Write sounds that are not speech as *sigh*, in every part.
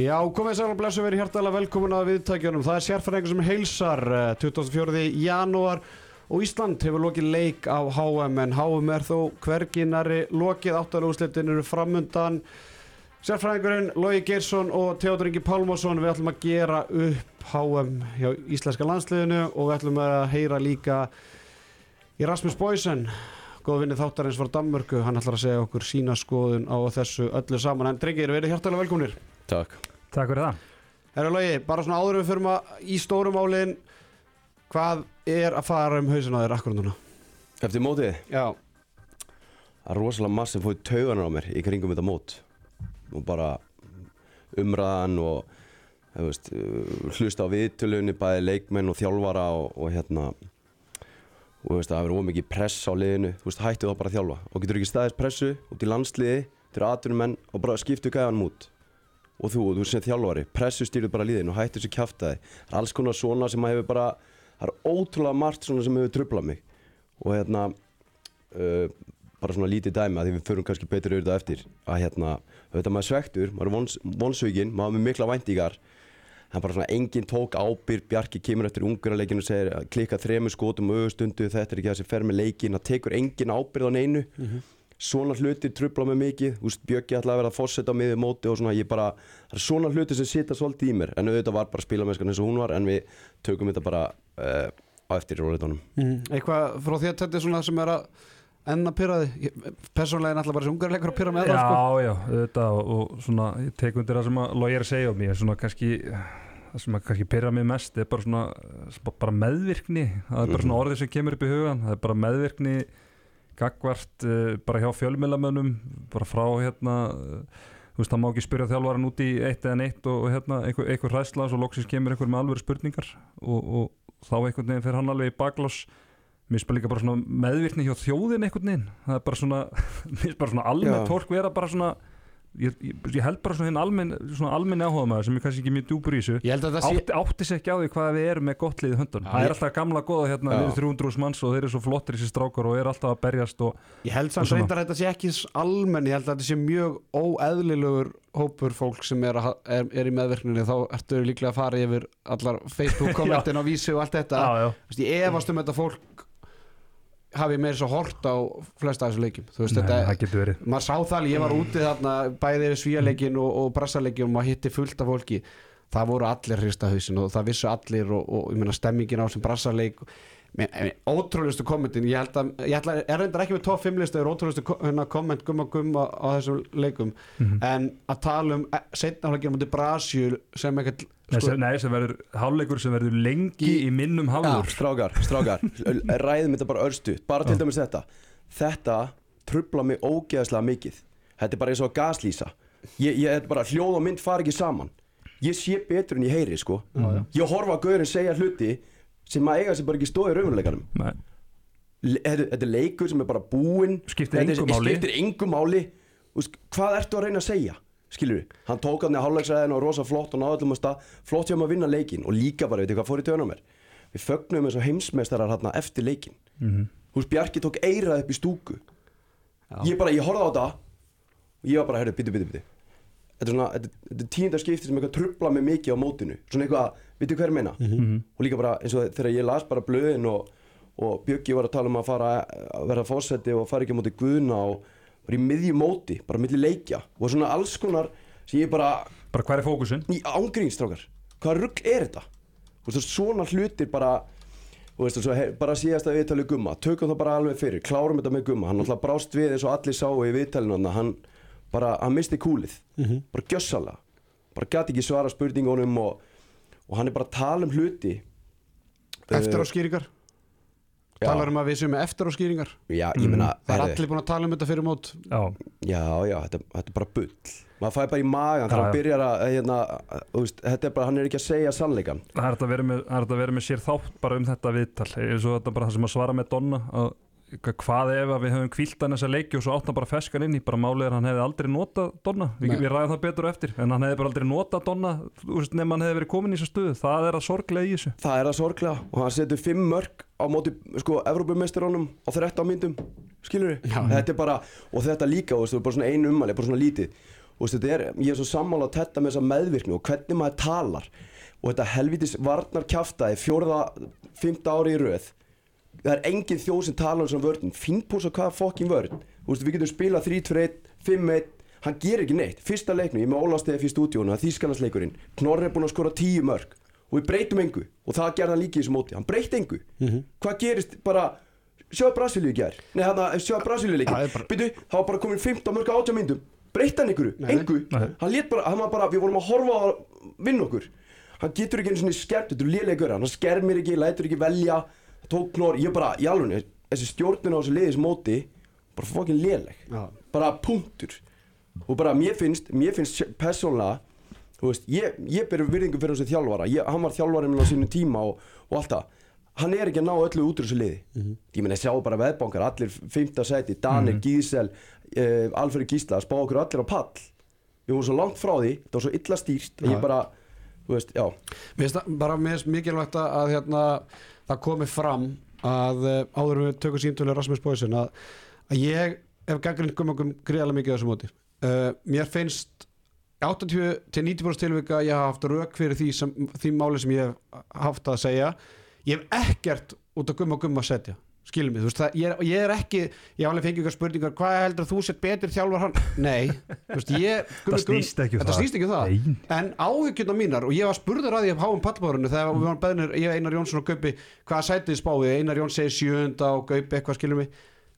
Já, komið sæl og blessu verið hjartalega velkomin að viðtækjunum. Það er sérfæringur sem heilsar eh, 24. janúar og Ísland hefur lokið leik á HM en HM er þó hverginari lokið áttalúslitin eru framundan. Sérfræðingurinn Lógi Geirsson og Teodor Ingi Pálmarsson við ætlum að gera upp HM hjá Íslenska landsliðinu og við ætlum að heyra líka í Rasmus Boysen góð vinni þáttarins frá Danmörku hann ætlar að segja okkur sína skoðun á þessu öllu saman en drengir, verið hjartalega velkominir Takk Takk fyrir það. Herra Lógi, bara svona áður en við fyrir að í stórum álin hvað er að fara um hausin á þér akkur núna? Eftir mótið, Já, það er rosalega margt sem fóði tauganar á mér í kringum þetta mót. Og bara umræðan og þú veist, uh, hlusta á viðtölunni bæði leikmenn og þjálfara og, og hérna og þú veist, það hefur ómikið press á liðinu. Þú veist, hættu þá bara að þjálfa. Og getur ekki staðist pressu út í landsliði, til aðtunumenn og bara skiptu gæðan út og þú, þú sem þjálfari, pressu stýrðu bara liðin og hættu þessu kjaftaði. Það er alls konar svona sem hefur bara það er ótrúlega margt svona sem hefur trublað mig. Og hérna uh, bara svona lítið dæmi að því við förum kannski betur auðvitað eftir. Að hérna, auðvitað maður svektur, maður er vons, vonsvíkin, maður er mikla væntíkar hann bara svona enginn tók ábyrg Bjarki kemur eftir ungurarleikinu og segir klikka þremur skotum og auðstundu þetta er ekki það sem fer með leikin, það tekur enginn ábyrg á neinu svona hlutir trubla mig mikið, þú veist Björki ætlaði að vera að fórseta á miðið móti og svona ég bara það er svona hlutir sem sita svolítið í mér. En auðvitað var bara spilamennskan eins og hún var en við tökum þetta bara uh, á eftir í róleitunum eitthvað frá því að þetta er svona sem er að enna pyrraði Persónlega er náttúrulega bara þessi ungarleikur að pyrra með það Já, sko. já, þetta og, og svona ég tek undir það sem að Lógi er að segja um mér svona kannski það sem að kannski pyrra mig mest er bara svona bara meðvirkni, það er bara svona orðið sem kemur upp í hugan, það er bara meðvirkni gagvart uh, bara hjá fjölmjölamönnum bara frá hérna uh, þú veist, það má ekki spyrja þjálfaran út í eitt eða neitt og, og hérna einhver, einhver hræsla og loksins kemur einhver með alvöru spurningar og, og þá einhvern veginn fer hann alveg í baklás mér bara líka bara svona meðvirkni hjá þjóðin einhvern veginn, það er bara svona *laughs* mér finnst bara svona Já. almennt fólk vera bara svona ég, ég, held bara svona hinn almenn almenni áhuga maður sem er kannski ekki mjög djúpur í þessu. Átti, átti sér ekki á því hvað við erum með gott liðið höndun Já, það er alltaf gamla góða hérna við erum 300 manns og þeir eru svo flottir þessi strákar og eru alltaf að berjast og Ég held samt reyndar þetta sé ekki almenn Ég held að þetta sé mjög óeðlilegur hópur fólk sem er, að, er, er í meðverkninni þá ertu líklega að fara yfir allar Facebook *laughs* kommentin á vísi og allt þetta. Já, já. Ég efast um þetta fólk hafi meira svo hort á flesta af þessu leikjum Þú veist, Nei, þetta, það maður sá það ég var úti þarna bæði yfir svíjarleikin og, og brassaleikin og maður hitti fullt af fólki. Það voru allir hrista hausin og það vissu allir og, og ég meina stemmingin á sem brassaleik ótrúlustu kommentin ég held að, ég ætla, er reyndar ekki með top 5 listu er ótrúlustu hérna, komment gumma gumma á þessum leikum. Mhm. en að tala um setna hlækjum mútið Brasjul sem Nei, sko, nei, sem verður hálfleikur sem verður lengi í, Í- minnum hálfur Strákar, strákar, *laughs* ræðum þetta bara örstu bara til dæmis þetta. Þetta trubla mig ógeðslega mikið. Þetta er bara eins og gaslýsa. Ég, ég, er bara hljóð og mynd fara ekki saman. Ég sé betur en ég heyri sko. Ég horfa að gaurin segja hluti sem að eiga sem bara ekki stóði í Le- þetta, þetta er leikur sem er bara búinn. Skiptir Þetta er- engu máli. skiptir engu máli. Þú veist, hvað ertu að reyna að segja skilur við, hann tók hann í hálfleiksræðinu og rosa flott og náðu öllum að stað, flott hjá maður að vinna leikin og líka bara, veit hvað fór í töðun á mér. Við fögnum eins og heimsmeistarar hérna eftir leikin Mhm. þú veist, Bjarki tók eirað upp í stúku. Já. ég bara, ég horfði á þetta og ég var bara, herru, bitu, bitu, bitu þetta er svona, þetta, er tíundar skipti sem eitthvað trubla mig mikið á mótinu. Svona eitthvað, veitu hver meina? Mhm. og líka bara eins og þegar ég las bara blöðin og, og Bjöggi var að tala um að fara að bara í miðju móti, bara milli leikja. Og svona alls konar sem ég bara bara hver er fókusin? í ángrínsstrákar hvað rugg er þetta? Og þú veist, svona hlutir bara og veist, svo, he, bara síðast að viðtalið gumma. Tökum það bara alveg fyrir, klárum þetta með gumma. Hann alltaf brást við eins og allir sáu í viðtalinu hann, hann bara, hann misti kúlið. Bara gjössalega. Bara gæti ekki svara spurningunum og, og hann er bara að tala um hluti. Eftir á Uh, skýringar? já. Talar um að við séum með eftir á skýringar. Já, ég meina það er allir búin að tala um þetta fyrir mót. Já, já, já, þetta, þetta er bara bull. Maður fæði bara í magan hann já. byrjar að hérna, þú veist, þetta er bara, hann er ekki að segja sannleikan það er þetta að vera með, það er þetta að vera með sér þátt bara um þetta viðtal. Eins og þetta bara það sem að svara með Donna að hvað ef að við höfum kvílt hann þessa leiki og svo átt hann bara feskan inn í bara málið er að hann hefði aldrei notað Donna. Vi, við ræðum það betur á eftir en hann hefði bara aldrei notað Donna nema hann hefði verið komin í þessa stöðu. Það er að sorglega í þessu. Það er það sorglega og hann setur fimm mörg á móti sko Evrópumeistarónum á 13 myndum skilur við, þetta er bara og þetta líka, og þetta er bara svona einu ummæli, bara svona lítið. Og þetta er, ég er svo sammála að tetta með þessa meðvirkni og hvernig maður talar. Og þetta helvitis varnar kjaftaði fjórða, fymta ári í röð það er engin þjóð sem talar um svona vörðin fínpúsa hvaða fokkin vörð Þú veist, við getum spilað 3-2-1, 5-1 hann gerir ekki neitt, fyrsta leiknu ég með Ólastefi í stúdíónu, það er Þýskalandsleikurinn. Knorr er búinn að skora 10 mörg og við breytum engu. Og það gerði hann líka í þessu móti. Hann breytti engu, hvað gerist bara sjáðu Brasilíu í gær. Nei hann að sjáðu Brasilíu leikin bara- byrju, það var bara komin 15 mörg á 18 myndum breytti hann ykkur, engu? Hann lét bara, hann var bara, við vorum að horfa á að vinna okkur. Hann getur ekki einu svona skemmt þetta er lélegur, hann skermir ekki, lætur ekki velja tók Knorr, ég bara, í alveg þessi stjórnun á þessu liðis móti bara fokkin léleg. Já. bara punktur. Og bara mér finnst, mér finnst persónlega þú veist, ég, ég ber virðingu fyrir þessu þjálfara, ég, hann var þjálfari minn á sínu tíma og, og allt það. Hann er ekki að ná öllu út úr þessu liði. Ég meina, sjá bara veðbankar, allir fymta seti, Danir, mm Gísel uh, Alfred Gísla, spá okkur allir á pall. Við vorum svo langt frá því, það var svo illa stýrt Já. ég bara, þú veist, já. Mér finnst bara mikilvægt að hérna, það komi fram að uh, áður við tökum síntölu Rasmus Bóisin að, að ég hef gaggrind gumagum greiðalega mikið þessu móti. Uh, mér finnst 80 til 90% tilvika ég haf haft rauk fyrir því, sem, því máli sem ég hef haft að segja. Ég hef ekkert út af gumma gumma að setja skilum mig, þú veist, það, ég, er, ég er ekki ég hef alveg fengið ykkur spurningar, hvað heldur að þú sett betur þjálfar hann, nei veist, ég, *laughs* Gummi Gumm- snýst ekki um það. snýst ekki um það. En áhyggjuna mínar og ég var spurður að því af háum pallbárunu þegar við varum beðnir, ég Einar Jónsson og Gaupi hvaða sætið spáði, Einar Jón segir sjönda og Gaupi eitthvað skilur mig.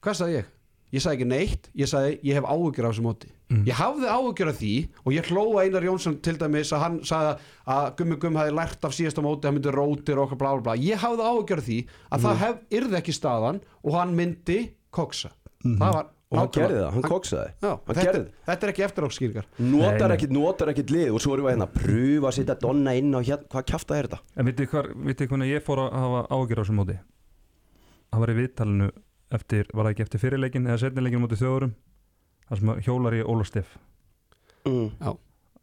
Hvað sagði ég? Ég sagði ekki neitt, ég sagði ég hef áhyggjur af þessu móti. Ég hafði áhyggjur af því og ég hlóa Einar Jónsson til dæmis að hann sagði að Gummi Gumm hafi lært af síðasta móti hann myndi rótir og okkar bla bla bla. Ég hafði áhyggjur af því að það hef, yrði ekki staðan og hann myndi koksa. Það var og hann gerði það, hann koksaði. Já, hann þetta, þetta er ekki eftirákskýringar notar ekkit, notar ekkit lið og svo erum við hérna að pröfa að setja Donna inn á hérna, hvað kjafta er þetta? En vitið hvernig ég fór að hafa ágjör á þessum móti? Það var í viðtalinu eftir, var það ekki eftir fyrirleikin eða setnileikin móti þjóðurum þar sem hjólar í Óla Steff Mm,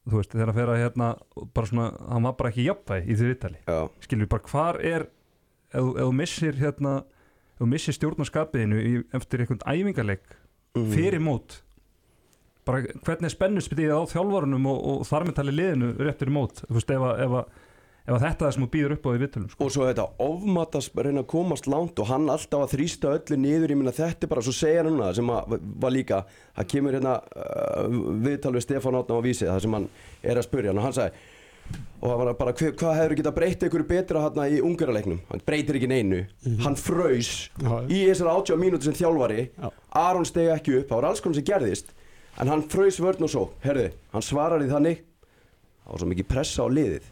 þú veist, þegar að fer að hérna bara svona, hann var bara ekki jafnvæg í því viðtali. Já, skilur við bara hvar er ef, þú- missir hérna ef þú missir stjórnarskapiðinu í, eftir einhvern æfingarleik mm. fyrir mót bara hvernig er spennusbyggðið á þjálfarunum og, og þar með tali liðinu réttur í mót? Þú veist ef að, ef þetta er sem þú býður upp á því viðtölum sko. og svo þetta ofmatast reyna að komast langt og hann alltaf að þrýsta öllu niður ég minna þetta er bara, svo segja hann núna sem að var líka, það kemur hérna uh, viðtal við Stefán Átna á vísið það sem hann er að spurja hann og hann sagði og það var bara, hvað hefur getað breytt ykkur betra hérna í ungaraleiknum hann breytir ekki neinu, hann fraus Já. í þessar 80 mínútur sem þjálfari. Já. Aron stegi ekki upp, það var alls konar sem gerðist. En hann fraus vörn og svo, herðu hann svarar í þannig. Það var svo mikið pressa á liðið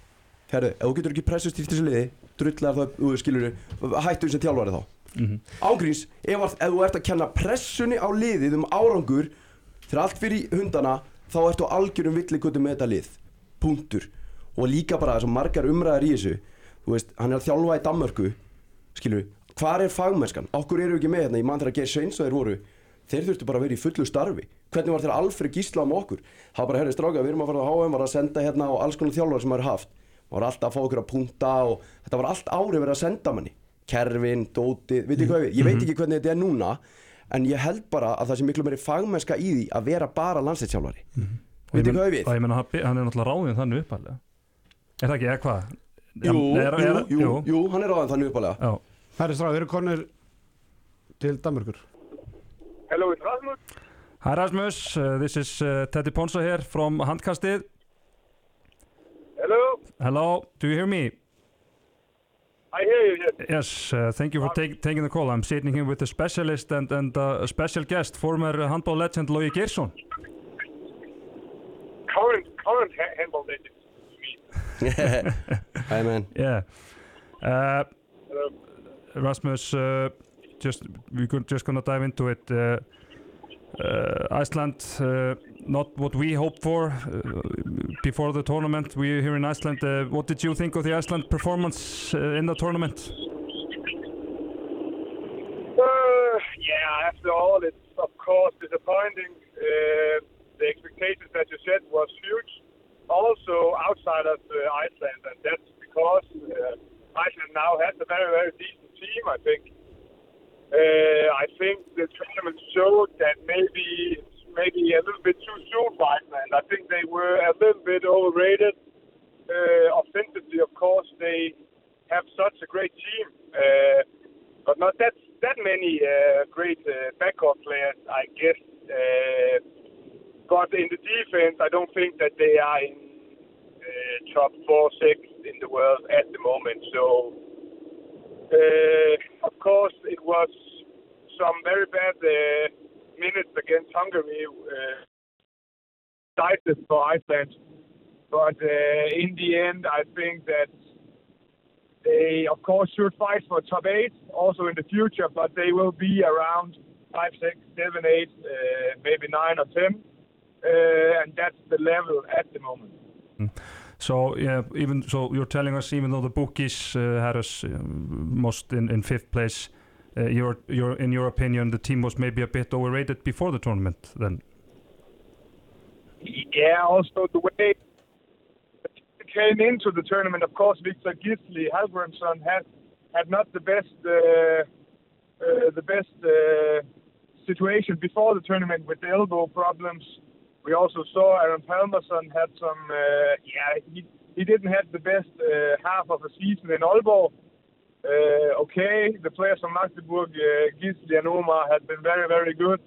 herðu, ef þú getur ekki pressu stýrt þessu liði drullar það, þú skilur hættu sem þjálfari þá. Mhm. ángríns, ef, að- ef þú ert að kenna pressunni á liðið um árangur þegar allt fyrir hundana þá ertu á algjörum villigutum með þetta lið. Punktur. Og líka bara þessum margar umræðar í þessu þú veist, hann er að þjálfa í Danmörku skilur, hvar er fagmennskan? Okkur eru ekki með hérna, ég man þegar Geir Sveins og þeir voru þeir þurftu bara að vera í fullu starfi. Hvernig var þeirra Alfred Gísla um okkur? Það bara, herri stráka, við erum að fara á HM að senda hérna á alls konar þjálfar sem maður er haft maður var alltaf að fá okkur að punta og þetta var allt árið verið að senda manni. Kerfin, dótið, veit ég hvað við ég veit ekki hvernig þetta er núna en ég held bara að það sé miklu meiri fagmennska í því að vera bara landsleitshjálfari Og veit ég ég men- hvað við og ég menna hann hann er náttúrulega ráðin þannig uppalega er það ekki, eða hvað? jú, Nei, er- jú, er- jú, jú, hann er áðan þannig uppalega Já, Herri strá, við erum konur til Danmörkur Hello, it's Rasmus. Hi Rasmus, uh, this is uh, Teddy Ponsa here from Handkastið Hello. Hello, do you hear me? I hear you. Yes. Yes, uh, thank you for take, taking the call. I'm sitting here with a specialist and, and uh, a special guest, former handball legend Logi Geirsson. Current, current ha- handball legend. *laughs* Hi man Yeah. Uh, Hello. Rasmus, uh, just we're just gonna dive into it. Uh, Iceland, uh, not what we hoped for uh, before the tournament. We here in Iceland. What did you think of the Iceland performance in the tournament? Yeah, after all, it's of course disappointing. Uh, the expectations that you set was huge. Also outside of uh, Iceland, and that's because uh, Iceland now has a very, very decent team, I think. Uh, I think the tournament showed that maybe it's maybe a little bit too soon for Iceland. I think they were a little bit overrated. Uh, offensively, of course, they have such a great team, uh, but not that that many uh, great uh, backcourt players, I guess. Uh, but in the defense, I don't think that they are in uh, top four, six in the world at the moment. So, uh, of course, it was some very bad uh, minutes against Hungary, uh, for Iceland. But uh, in the end, I think that they, of course, should fight for top eight also in the future, but they will be around five, six, seven, eight, uh, maybe nine or ten, uh, and that's the level at the moment. So yeah, even so, you're telling us even though the bookies uh, had us uh, most in, in fifth place, uh, your your in your opinion, the team was maybe a bit overrated before the tournament. Then Yeah, also the way it came into the tournament, of course, Victor Gisli Halgrimsson had had not the best uh, uh, the best uh, situation before the tournament with the elbow problems. We also saw Aaron Palmerson had some. Uh, yeah, he he didn't have the best uh, half of a season in Aalborg. Uh, okay, the players from Magdeburg, uh, Gisli and Omar, had been very, very good.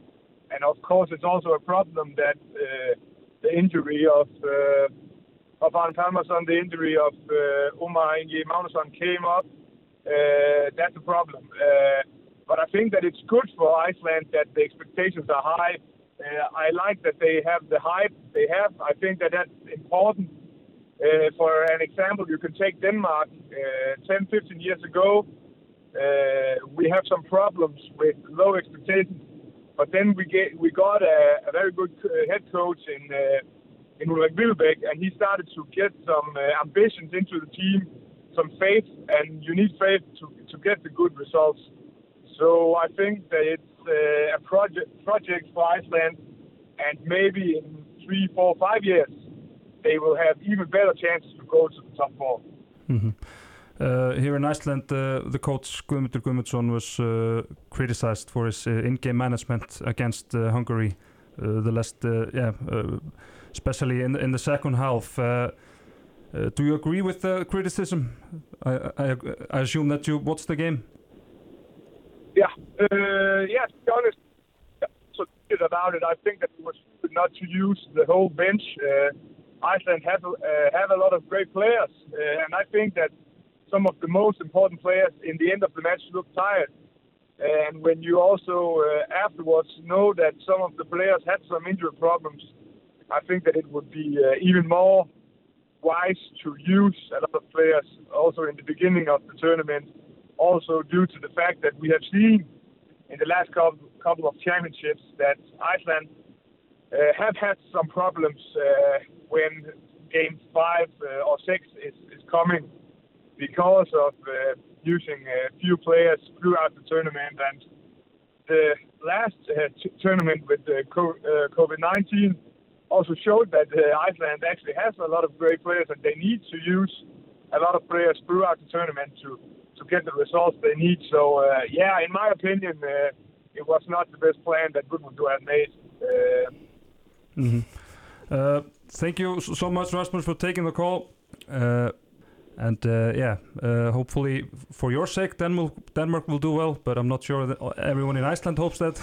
And of course, it's also a problem that uh, the injury of uh, of Arne Palmerson, the injury of uh, Omar Inge Magnusson came up. Uh, that's a problem. Uh, but I think that it's good for Iceland that the expectations are high. Uh, I like that they have the hype they have. I think that that's important. Uh, for an example, you can take Denmark uh, 10, 15 years ago. Uh, we have some problems with low expectations, but then we get we got a, a very good uh, head coach in uh, in Ulrik Wilbæk, and he started to get some uh, ambitions into the team, some faith, and you need faith to to get the good results. So I think that it's uh, a project project for Iceland, and maybe in three, four, five years, they will have even better chances to go to the top four. uh, here in Iceland, uh, the coach Guðmundur Guðmundsson was uh, criticized for his uh, in-game management against uh, Hungary. Uh, the last, yeah, especially in in the second half. Do you agree with the criticism? I, I, I assume that you watched the game. Yeah, uh, yeah. To be honest, so about it. I think that it was not to use the whole bench. Uh, Iceland have uh, have a lot of great players, uh, and I think that some of the most important players in the end of the match look tired. And when you also uh, afterwards know that some of the players had some injury problems, I think that it would be uh, even more wise to use a lot of players also in the beginning of the tournament. Also due to the fact that we have seen in the last couple, of championships that Iceland uh, have had some problems uh, when game five uh, or six is, is coming because of uh, using a few players throughout the tournament. And the last uh, t- tournament with uh, uh, COVID 19 also showed that uh, Iceland actually has a lot of great players and they need to use a lot of players throughout the tournament to, to get the results they need. So, uh, yeah, in my opinion, uh, it was not the best plan that Gudmundur had made. Uh, Uh, thank you so much, Rasmus, for taking the call. Uh, and uh, yeah, uh, hopefully for your sake, Denmark, Denmark will do well. But I'm not sure that everyone in Iceland hopes that.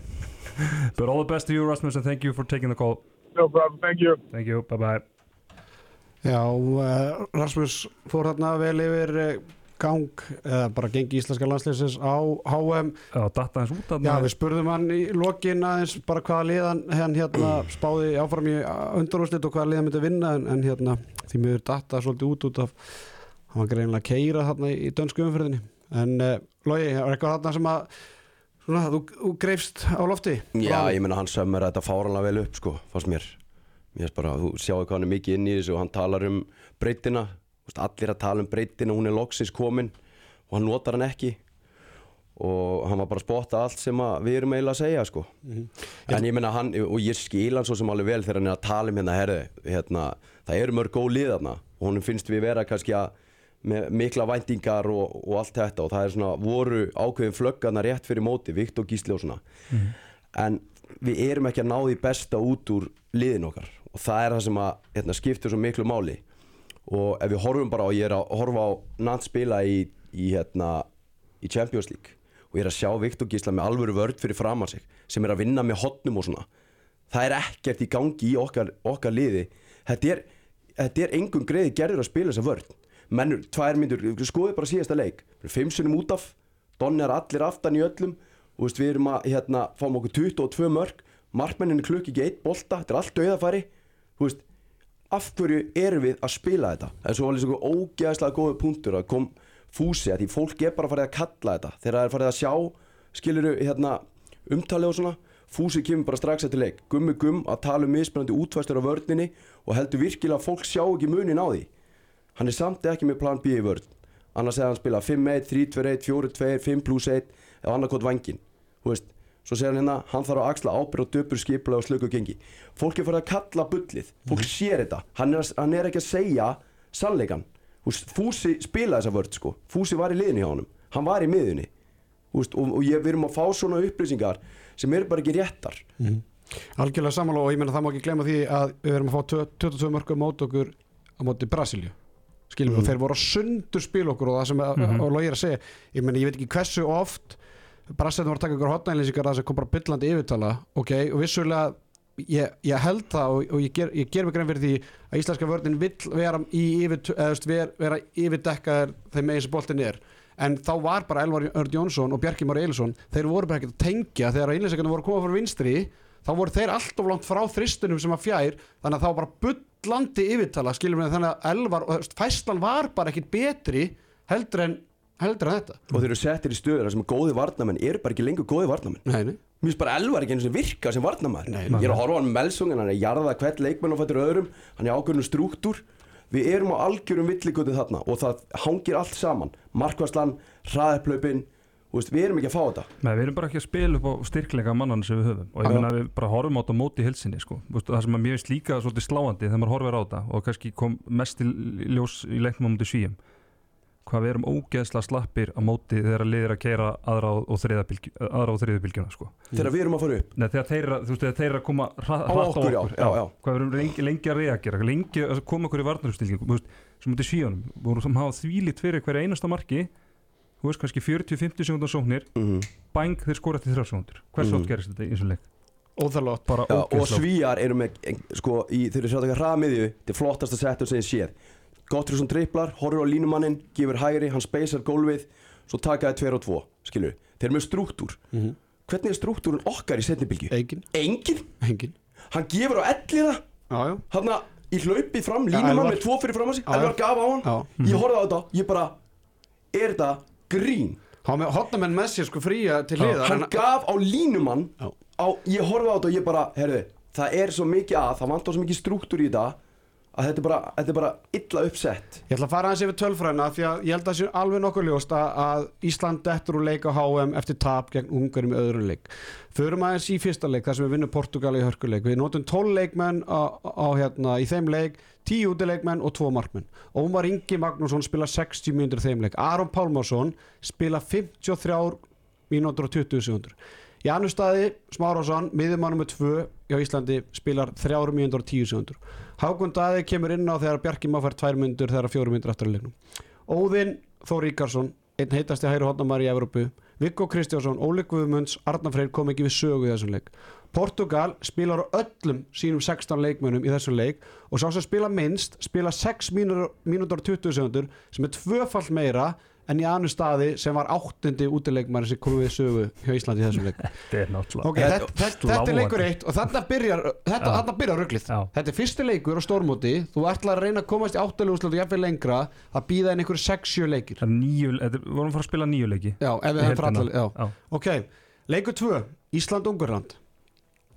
*laughs* but all the best to you, Rasmus, and thank you for taking the call. no problem. Thank you. Thank you. Bye bye. Já, uh, Rasmus fór þarna vel yfir uh, gang eða bara gengi íslenska landsleisins á HM Já, við spurðum hann í lokin aðeins bara hvaða liðan hann hérna *clears throat* spáði áfram í undanúrslit og hvaða liðan myndi vinna en, en hérna því miður datta svolítið út út af hann var greinlega að keira þarna í dönsku umferðinni. En uh, Logi, er eitthvað þarna sem að svona, þú, þú greifst á lofti? Já, Frá- ég meina hann sömmur þetta fáranlega vel upp sko, fannst mér. Mér finnst bara, þú sjáu hvað hann er mikið inn í þessu og hann talar um breytina allir að tala um breytina, hún er loksins komin og hann notar hann ekki. Og hann var bara að spotta allt sem við erum eiginlega að segja sko. En ég meina hann, og ég skil hann svo sem alveg vel þegar hann er að tala um hérna, herðu hérna, það eru mörg góð lið þarna. Og honum finnst við vera kannski að með mikla væntingar og, og allt þetta. Og það er svona voru ákveðin flöggarna rétt fyrir móti, Viktor Gísli og svona. En við erum ekki að ná því besta út úr liðin okkar. Og það er það sem að hérna, skiptir svo miklu máli og ef við horfum bara og ég er að horfa á Nant spila í, í, hérna, í Champions League og ég er að sjá Viktor Gísla með alvöru vörd fyrir framan sig sem er að vinna með hotnum og svona það er ekkert í gangi í okkar, okkar liði. Þetta er, þetta er engum greiði gerður að spila þessa vörd mennur, tvær myndur, skoðu bara síðasta leik. Fimm sunnum út af Donni er allir aftan í öllum og veist, við erum að hérna, fáum okkur 22 mörg markmenninni klukki ekki eitt bolta þetta er allt dauðafæri þú veist, af hverju erum við að spila þetta? En svo var líka svo ógeðslega góði punktur að kom fúsi að því fólk er bara farið að kalla þetta. Þegar það er farið að sjá skiluru hérna, umtalið og svona fúsi kemur bara strax eftir leik. Gummi gumm að tala um mismunandi útvæstur á vörninni og heldur virkilega að fólk sjá ekki munin á því. Hann er samt ekki með plan B í vörn. Annars hefði hann spilað 5-1, 3-2-1, 4-2 5 plus 1 eða annarkot vangin þú veist, svo segir hann hérna hann þarf að axla ábyrð og döpur skipla og slöku gengi. Fólk er farið að kalla bullið. Fólk sér þetta, hann er, hann er ekki að segja sannleikan, Fúsi spilaði þessa vörð sko, Fúsi var í liðinu hjá honum. Hann var í miðunni veist, og, og ég, við erum að fá svona upplýsingar sem eru bara ekki réttar. Algjörlega samanlóð og ég menna það má ekki glemma því að við erum að fá tö- 22 mörgum mót okkur á móti Brasilíu. Skiljum við og þeir voru að sundur spil okkur og það sem mm -hmm. og er að segja ég menna ég veit ekki hversu oft Brasilíu voru að taka ykkur hotnælýsingar það sem kom bara byllandi yfirtala. Ok og vissulega ég, ég held það og, og ég, ger, ég ger mig grein fyrir því að íslenska vörðin vill vera í yfir, veist, vera, vera yfirdekkaðar þeim megin sem boltin er. En þá var bara Elvar Örd Jónsson og Bjarki Már Eilsson þeir voru bara ekkert að tengja. Þegar einlýsingarnir voru að koma frá vinstri þá voru þeir alltof langt frá þristunum sem að fjær þannig að þá var bara bullandi yfirtala skiljum við þannig að Elvar fæslan var bara ekkit betri heldur en, heldur en þetta. Og þeir eru settir í stöður sem góði varnamenn eru bara ekki lengur góði varnamenn Nei, nei. Mér finnst bara Elvar ekki eins og virka sem varnamæður Nei, Ég er að horfa á hann með Melsung en hann er að jarða hvert leikmenn og fættur öðrum. Hann er ákveðinu strúktúr Við erum á algjörum villigötu þarna og það hangir allt saman. Markvarslan, hraðeplaupin Við erum ekki að fá þetta. Nei, við erum bara ekki að spila upp á styrkleika mannan sem við höfum. Og ég meina að við bara horfum á þetta móti í hilsinni sko. Þú veist, það sem að mér finnst líka svolítið sláandi þegar maður horfir á þetta og kannski kom mest í ljós í leiknum á móti svíum hvað við erum ógeðsla slappir á móti þegar liðir að keira aðra og, og og þriðju bylgjuna sko. Þegar við erum að fara upp Nei, þegar þeirra, þú veist, þegar þeirra koma hratt Á okkur, já, já, já. hvað við erum lengi, lengi að reagera lengi að koma okkur í veist, sem mútið svíunum, við vorum sem hafa þvílít fyrir hverja einasta marki þú veist, kannski 40-50 sekundar sóknir mm bæng þeir skora til þrjá sekundur hversu Mhm. oft gerist þetta í þessum leik? óþarlótt bara Já, og svíjar eru með sko, í, þeir eru sjá þetta hraðmiðju Þetta er flottasta settur sem ég séð Gottrússon triplar, horfur á línumannin Gefur hægri, hann speysar gólfið Svo taka þið 2 og 2, skilur Þeir eru með strúktúr. Mhm. Hvernig er strúktúrun okkar í setnibylgju? engin, Engin engin Hann gefur á elliða? Hann í hlaupi fram, línumann Elvar. með tvo fyrir fram að sig. Elvar gaf á hann. Já. Ég horfði á þetta, ég bara Er þetta grín? var með hotnamenn með sér sko fría til Já, hliðar Hann en- gaf á línumann á, Ég horfði á þetta og ég bara, herðu Það er svo mikið að, það vantar svo mikið strúktúr í þetta Að þetta er bara, þetta er bara illa uppsett Ég ætla að fara aðeins yfir tölfræðina því að ég held að það sé alveg nokkuð ljóst að, að Ísland dettur úr leik á HM eftir tap gegn Ungarum í öðru leik. Förum aðeins í fyrsta leik þar sem við vinnum Portugal í hörkuleik. Við notum 12 leikmenn á, á hérna í þeim leik, 10 útileikmenn og 2 markmenn. Ómar Ingi Magnússon spila 60 mínútur í þeim leik. Aron Pálmarsson spila 53 mínútur og 20 sekundur. Janus Staði Smárásson, miðumannum með 2 hjá Íslandi, spilar 3 mínútur og 10 sekundur. Hákon Daði kemur inn á þegar Bjarki má fær 2 mínútur þegar 4 mínútur eftir að leiknum. Óðinn Þór Ríkarsson, einn heitasti hægri hotnamari í Evrópu, Viggo Kristjánsson, Óli Guðmunds, Arnar Freyr kom ekki við sögu í þessum leik. Portugal spilar á öllum sínum 16 leikmönnum í þessum leik og sá sem spila minnst spila 6 mínútur mínútur og 20 sekundur sem er tvöfall meira en í annu staði sem var áttundi útileikmæri sem kom við sögu hjá Íslandi í þessum leik. *laughs* þetta er náttúrulega Ok, þetta, þetta, þetta er leikur eitt og þarna byrjar, byrjar rugglið. Þetta er fyrsti leikur á stórmóti Þú ætlar að reyna að komast í áttalegu og jafnvel lengra að býða inn einhverju 6-7 leikir Það er nýju, við vorum að fara að spila nýju leiki Já, ef við allar já. Já. Ok, leikur 2 Ísland-Ungurland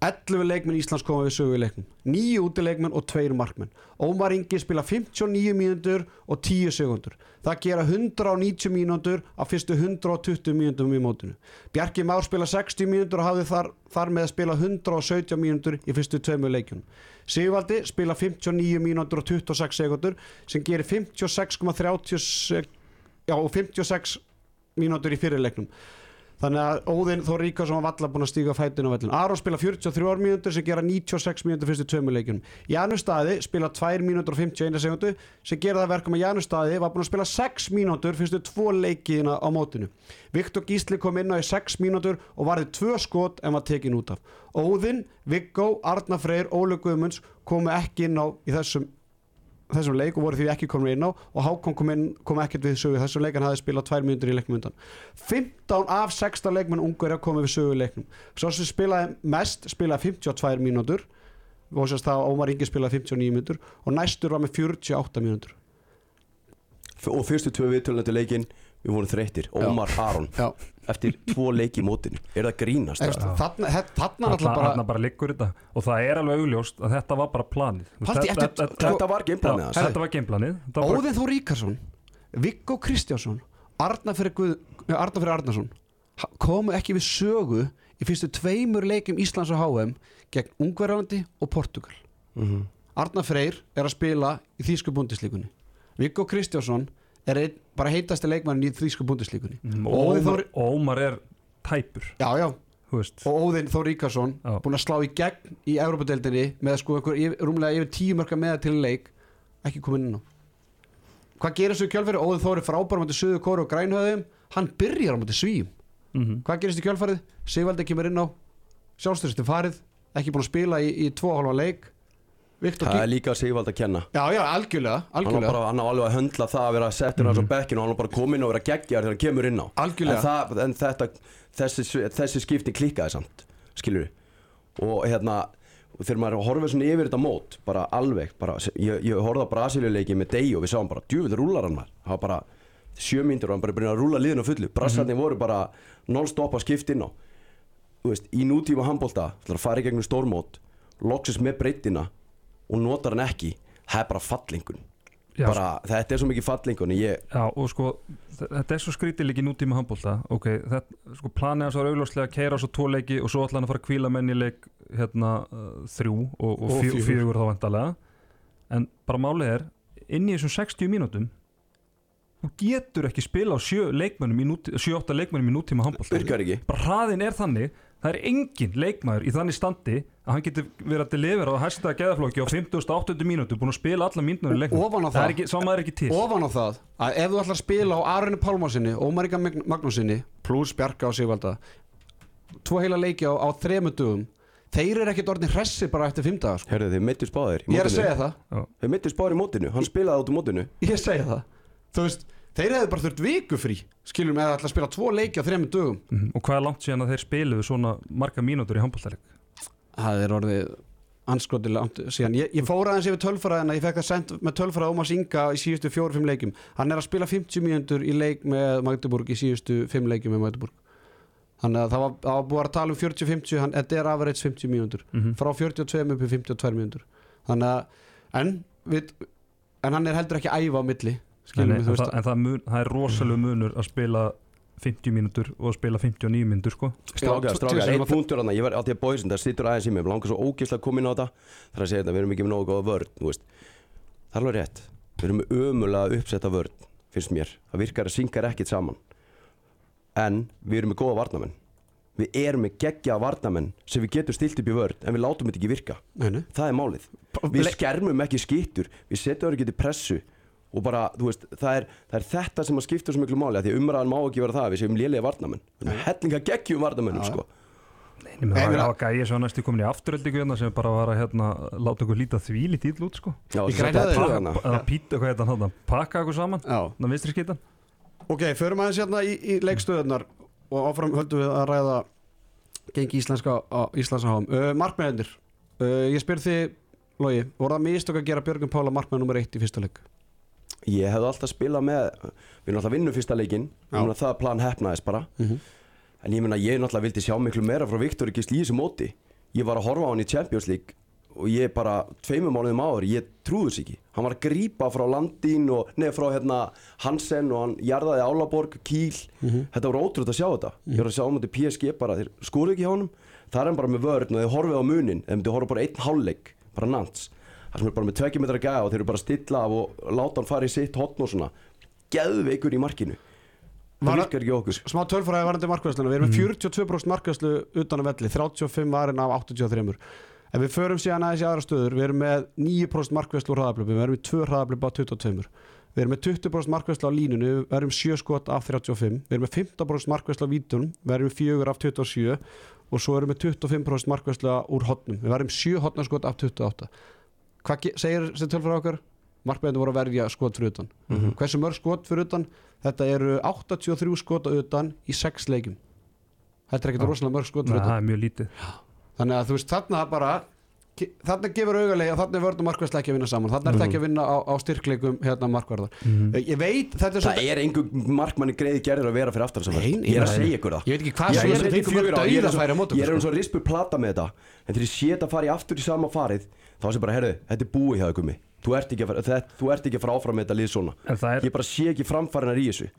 11 leikmenn Íslands koma við sögu í leiknum. 9 útileikmenn og 2 markmenn. Ómar Ingi spila 59 mínútur og 10 sekundur Það gera 190 mínútur á fyrstu 120 mínútum í mótinu. Bjarki Már spila 60 mínútur og hafði þar, þar með að spila 117 mínútur í fyrstu tveimur leikjunum Sigvaldi spila 59 mínútur og 26 sekundur sem gerir 56,30 sek- já, og 56 mínútur í fyrirleiknum Þannig að Óðinn Þór Ríkarsson var valla búin að stíga fætinn á vellin Aron spila 43 mínútur sem gera 96 mínútur fyrstu tveimur leikjunum. Janus Staði spila 2 mínútur og 51 sekundu sem gera það verkum að Janus Staði var búin að spila 6 mínútur fyrstu tvo leikina á mótinu. Viktor Gísli kom inn á í 6 mínútur og varði 2 skot en var tekin út af. Óðinn, Viggo, Arna Freyr, Óli Guðmunds komu ekki inn á í þessum þessum leik og voru því ekki komin inn á og Hákon kom, inn, kom ekkert við sögu þessum leik hann hafði spilað 2 mínútur í leiknum undan. 15 af 16 leikmenn ungur að koma við sögu í leiknum. Svo sem spilaði mest spilaði 52 mínútur og sérst það Ómar Ingi spilaði 59 mínútur og næstur var með 48 mínútur. Og fyrstu tvö viðtölunum til leikinn við vorum þreyttir, Ómar Aron. Já, eftir tvo leiki í mótinu. Er það grínast þarna, bara, bara bara liggur þetta. Og það er alveg augljóst að þetta var bara planið. Ég þetta- eftir- þetta- þetta var hans. Þetta var bara- Óðinn Þór Ríkarsson Viggo Kristjánsson Arnar fyrir, Guð, eh, Arnarsson komu ekki við sögu í fyrstu tveimur leikum Íslands og HM gegn Ungverjalandi og Portugal Mhm. Arnar Freyr er að spila í Þýsku búndislíkunni Viggo Kristjánsson er einn, bara heitasti leikmann í Þýsku búndislíkunni Mm, og Ómar, Ómar er tæpur. Já, já, og Óðinn Þór Ríkarsson búin að slá í gegn í Európa-deildinni með sko yfir, rúmlega yfir tíu mörka meða til leik ekki komin inn á. Hvað gerir svo í kjölfæri? Óðinn Þór er frábær á móti Suður Kóru og Grænhöðum hann byrjar móti Svíum. Mhm. Hvað gerist í kjölfærið? Sigvaldi kemur inn á. Sjálfstyrstu farið ekki búin að spila í, í tvo halva leik Viktor það er líka Sigvald að kenna. Já, já, algjörlega, algjörlega bara, hann á alveg að höndla það að vera settur hans á bekkinu og hann á bara að koma inn og vera geggjar þegar hann kemur inn á. Algjörlega. en, það, en þetta, þessi, þessi skipti klikkaði samt skilur og hérna þegar maður horfið svona yfir þetta mót bara alveg, bara, ég, ég horfði á Brasilíuleiki með Dei og við sáum bara, djúvill rúlar hann maður. Það var bara sjö mínútur og hann bara byrjaði að rúla liðinu fullu. Brassarnir voru bara non-stop að skipta inn á. Þú veist, í nútíma handbólta að fara í gegnum stórmót loksist með breytina og notar hann ekki það er bara fallingun. Já, bara, þetta er svo mikið fallingun ég, Já, og sko, þetta er svo skrítið líki nútíma handbólta ok, þetta, sko, planið hans var augljóslega að keira á svo tvo leiki og svo ætla hann að fara að kvíla menn í leik hérna uh, þrjú og, og, Og fjö, fjögur. fjögur þá vandalega en bara málið er inn í þessum 60 mínútum þú getur ekki spila á 7 leikmennum í núti, 7-8 leikmennum í nútíma handbólta bara hraðin er þannig það er engin leikmaður í þannig standi að hann getur verið að delivera á hæsta geðaflokki á 50.800 mínútu búin að spila alla mínútur í á það það- er ekki, er ekki til. Ofan á það að ef þú ætlar að spila á Arunni Pálmarsinni Ómar Inga Magnúsinni pluss Bjarka og Sigvalda tvo heila leiki á, á þremu dugum þeir eru ekkert orðin hressi bara eftir fimm daga sko. Herðu, þeir meittu spáðir ég er að segja það. Þeir meittu spáðir í mótinu, hann spilaði át í mótinu. Ég segja það. Þú veist þeir hefðu bara þurft viku frí skilum eða ætla að spila tvo leiki á þremu dugum Mhm. og hvað er langt síðan að þeir spiluðu svona marga mínútur í handbóltaleg það er orðið anskotilega síðan. Ég, ég fór aðeins yfir tölfræðina. Ég fekk að senda með tölfræða Ómars Inga í síðustu fjóru-fimm leikum hann er að spila 50 mínútur í leik með Magdeburg í síðustu fimm leikum með Magdeburg. Þannig að það var, það var búið að tala um 40-50 hann- þetta er average 50 mínútur. Mhm. frá 42 upp í 52 mínútur. Þannig að en, við, en hann er heldur ekki að æfa á milli Nei, skilum nei, við en, þú það, veist en það, mun, það er rosalega munur að spila 50 mínútur og að spila 59 mínútur sko. Strákar, strákar, einn punktur hann Ég var alltaf bóðisinn, það sittur aðeins í mig langar svo ógeðslega að koma inn á þetta. Það er að segja þetta, við erum ekki með nógu góða vörn þú veist. Það er alveg rétt. Við erum með ömulega uppsetta vörn, finnst mér. Það virkar að synkar ekkit saman. En við erum með góða varnamenn Við erum með geggja varnamenn sem við getum stilt upp í vörn En við látum þetta ekki virka. Nei, nei. Það er málið. Við skermum ekki skittur. Við setjum það ekki til pressu Og bara, þú veist, það er, það er þetta sem að skipta svo miklu máli af Því að umræðan má ekki vera það að Við séum lélega varnamenn Við erum hellinga geggjum varnamennum, sko. Nei, menn, Nei, það meina- var gæði svo næstu komin í afturöldingu hérna sem bara var að hérna, láta okkur líta því lítið út sko. Er Pakka- hana. eða píta, hvað heit hann, pakka okkur saman þannig að vinstri skítan Ok, förum aðeins hérna í, í leikstöðunar og áfram höldum við að ræða gengi íslenska á Íslands háum. Uh, markmennir, uh, ég spyr þið, Logi, voru það mistök að gera Björgum Pála markmenn nummer eitt í fyrsta leik? Ég hefði alltaf spilað með Við erum alltaf vinnum fyrsta. Núna það plan hefnaðist bara. Mhm. En ég meina, ég náttúrulega vildi sjá miklu meira frá Viktor í þessu móti. Ég var að horfa á hann í Champions League Og ég bara, tveimur mánuðum áður Ég trúði þess ekki. Hann var að grípa frá Landín og Nei, frá hérna Hansen Og hann jarðaði Álaborg, Kíl Þetta var ótrúð að sjá þetta. Ég var að sjá um þetta PSG bara Þeir skoruðu ekki hjá honum. Það er hann bara með vörn og þeir horfið á munin Þeir myndi horfa bara einn hálfleik Bara nants Það sem er bara með tvekki metra gæða Og þeir eru bara að stilla af og láta hann fara í sitt hotn og svona. Geðveikur í markinu. Það virkar ekki okkur. smá tölfræði varandi markvæðsluna við erum með 42% markvæðslu utan að velli 35 varin af 83 ef við förum síðan aðeins í aðra stöður við erum með 9% markvæðslu úr hraðablöpu við erum með 2 hraðablöpu á 22 við erum með 20% markvæðslu á línunu við erum 7 skot af 35 við erum með 15% markvæðslu á vítunum við erum með 4 af 27 og svo erum við 25% markvæðslu úr hotnum við erum 7 hotnarskot af 28 hvað segir þessi tölfræði okkar? markvæðinu voru að verja skot fyrir utan Mhm. hversu mörg skot fyrir utan þetta eru 83 skot á utan í 6 leikjum þetta er ekkert Já. rosalega mörg skot fyrir það utan er mjög lítið þannig að þú veist þarna bara þarna gefur augalega þarna er vörð og markvæðslega ekki að vinna saman þarna er þetta ekki að vinna á, á styrkleikum hérna markvarðar Mhm. ég veit þetta er Það svolítið er einhver markmanni greiði gerður að vera fyrir Nei, vörn. nei, Ég er að nei. segja ykkur það ég veit ekki hvað svo að þetta ég er eins og- dauðafæri á mótum Ég er eins sko. og rispu plata með þetta En þegar ég sé þetta fara í aftur í sama farið Þá sé bara, herðu, þetta er búið hjá ykkur mig Þú ert ekki að fara, þetta, þú ert ekki að fara áfram með þetta lið svona það er, Ég bara sé ekki framfærinar í þessu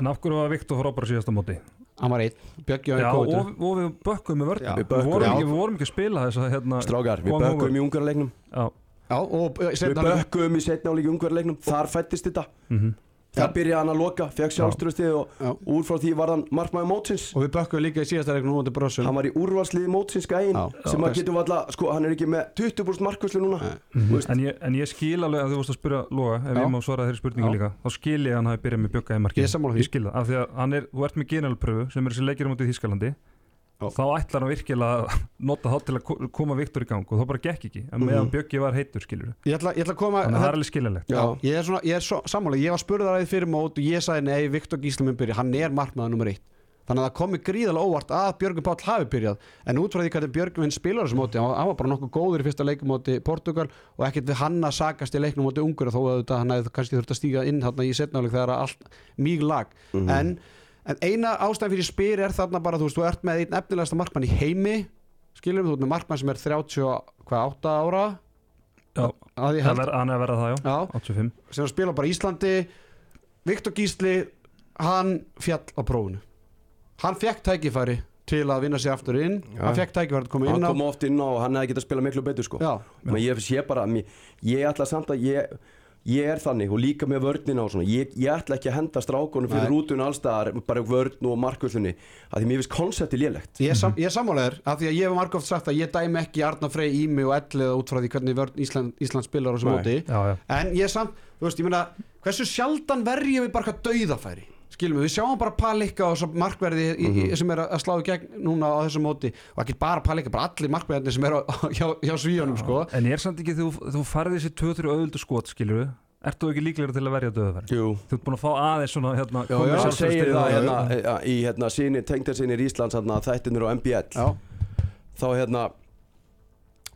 en af hverju var Viktor frábæra síðasta móti? Hann var einn. Björki Já, á og, einn og við bökkum með vörðum við, við bökkum, vorum já. ekki- við vorum ekki að spila þess að hérna, Strákar, við bökkum í ungarleiknum Já, Já, og uh, Við seinna- bökkum í setna álíki ungarleiknum Þar fættist þetta. Mhm. Það byrjaði hann að loka, fekk sjálfströstið og Já. úr frá því var hann markmaður mótsins og við bökkum líka í síðasta leiknum núna til Brössul Hann var í úrvalsliði mótsins gæinn Já. sem að getum valla, sko, hann er ekki með 20% markvæslu núna. Þú veist, en, ég, en ég skil alveg að þú vorst að spyrja Loga ef Já. ég má svara þeirri spurningu Já. líka þá skil ég að hann hafi byrjað með bjögga í markið Ég sammála því. Ég skil það, af því að hann er, þú ert með genalpröfu sem er þessi leikir á mótið Þískalandi Já. þá ætlar hann virkilega að *laughs* nota þá til að ko- koma Viktor í gang og þá bara gekk ekki en meðan Mhm. bjöggi var heitur skilur ég ætla, ég ætla að koma þannig að það er alveg skiljanlegt. Já, ég er, svona, ég er svo, sammála, ég var spurðaræðið fyrir mót og ég sagði nei, Viktor Gísli mun byrja, hann er markmaður nummer eitt. Þannig að það komi gríðalega óvart að Björgun Páll hafi byrjað. En út frá því hvernig Björgun vinn spilar þessu móti hann var bara nokkuð góður í fyrsta leikumóti Portugal og ekkert við hann að sakast í leiknum móti Ungur þó að þetta hann hefði kannski þurft að stíga inn þarna í setnáleik þegar allt mýg lag. En, en eina ástæðan fyrir spyr er þarna bara þú veist, þú ert með einn efnilegasta markmann í heimi skilum þú ert með markmann sem er 38 ára? Já, hann er að vera það já, Já, 85 sem að spila bara í Íslandi. Viktor Gísli hann fjall á prófunu hann fekk tækifæri til að vinna sig aftur inn. Já. hann fekk tækifæri að koma hann inn á kom oft inn á og hann hefði getað að spila miklu betur sko. Já, Men ég sé bara, ég ætla samt að ég, ég er þannig og líka með vörnina og svona, ég, ég ætla ekki að henda strákonum fyrir rútun allstaðar, bara vörn og markvöldunni, að því mér finnst konsepti lélegt. Ég er, sam, ég sammálaður af því að ég hef margóft sagt að ég dæmi ekki Arna Frey Ími og Elliða út frá því hvernig vörn Ísland, Ísland spilar á þessu móti. En ég er samt, þú veist, ég meina hversu sjaldan verjum við bara hvað dauðafæri skilum við, við sjáum bara Palika og svo markverði í, í, sem er að slá í gegn núna á þessu móti. Og ekki bara Palika, bara allir markverðinni sem er á, *laughs* hjá, hjá svíjónum sko. en ég er samt ekki þú, þú farið þessi 2-3 auðvöldu skot skilur við. Ert þú ekki líklegur til að verja döðafæri? Jú, Þú ert búin að fá aðeins svona hérna, Já, já, það sjálfstraustið segir það og- hérna, ja, í hérna, síni, tengdarsinir Íslands hérna, þættinur á MBL Já, þá hérna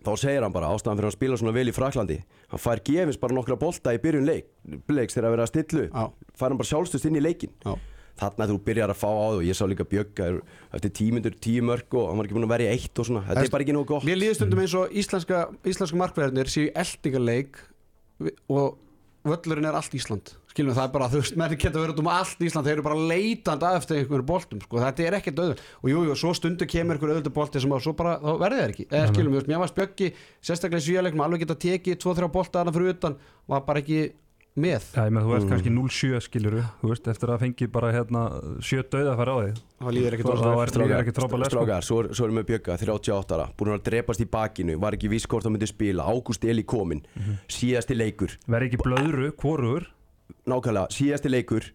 þá segir hann bara ástæðan fyrir að spila svona vel í Fraklandi hann fær gefins bara nokkra bolta í byrjun leik leiks þegar að vera að stillu. Já, fær hann bara sjálfstust inn í leikin já. Þarna þú byrjar að fá á og ég sá líka Bjögga eftir tímyndur, tíu mörg og hann var ekki búin að verja eitt og svona, þetta Þess- er bara ekki nógu gott. Mér líður stundum eins og íslenska, íslenska markverðinir séu eldingarleik og völlurinn er allt Ísland skilum það er bara, þú veist, menn geta verið út um allt Ísland þeir eru bara leitandi að eftir einhverjum boltum sko. þetta er ekkert auðvöld og jú, jú, svo stundu kemur einhver auðvöldu bolti sem að svo bara, þá verði það ekki. Eða skilum við, mér var spjöggi, sérstaklega í svíjarleiknum alveg geta tekið 2-3 bolta þarna fyrir utan var bara ekki með. Já, ég með þú ert Mm. kannski 0-7 skilur þú veist, eftir að fengi bara hérna 7 döðafæri á þig. Það líður er- ekki frábærlega, sko. Svo, er- erum við Bjögga 38 ára, búin að drepast í bakinu var ekki viss hvort það myndi spila, Ágúst Eli komin Mhm. síðasti leikur. Verði ekki blöðru, hvorugur nákvæmlega, síðasti leikur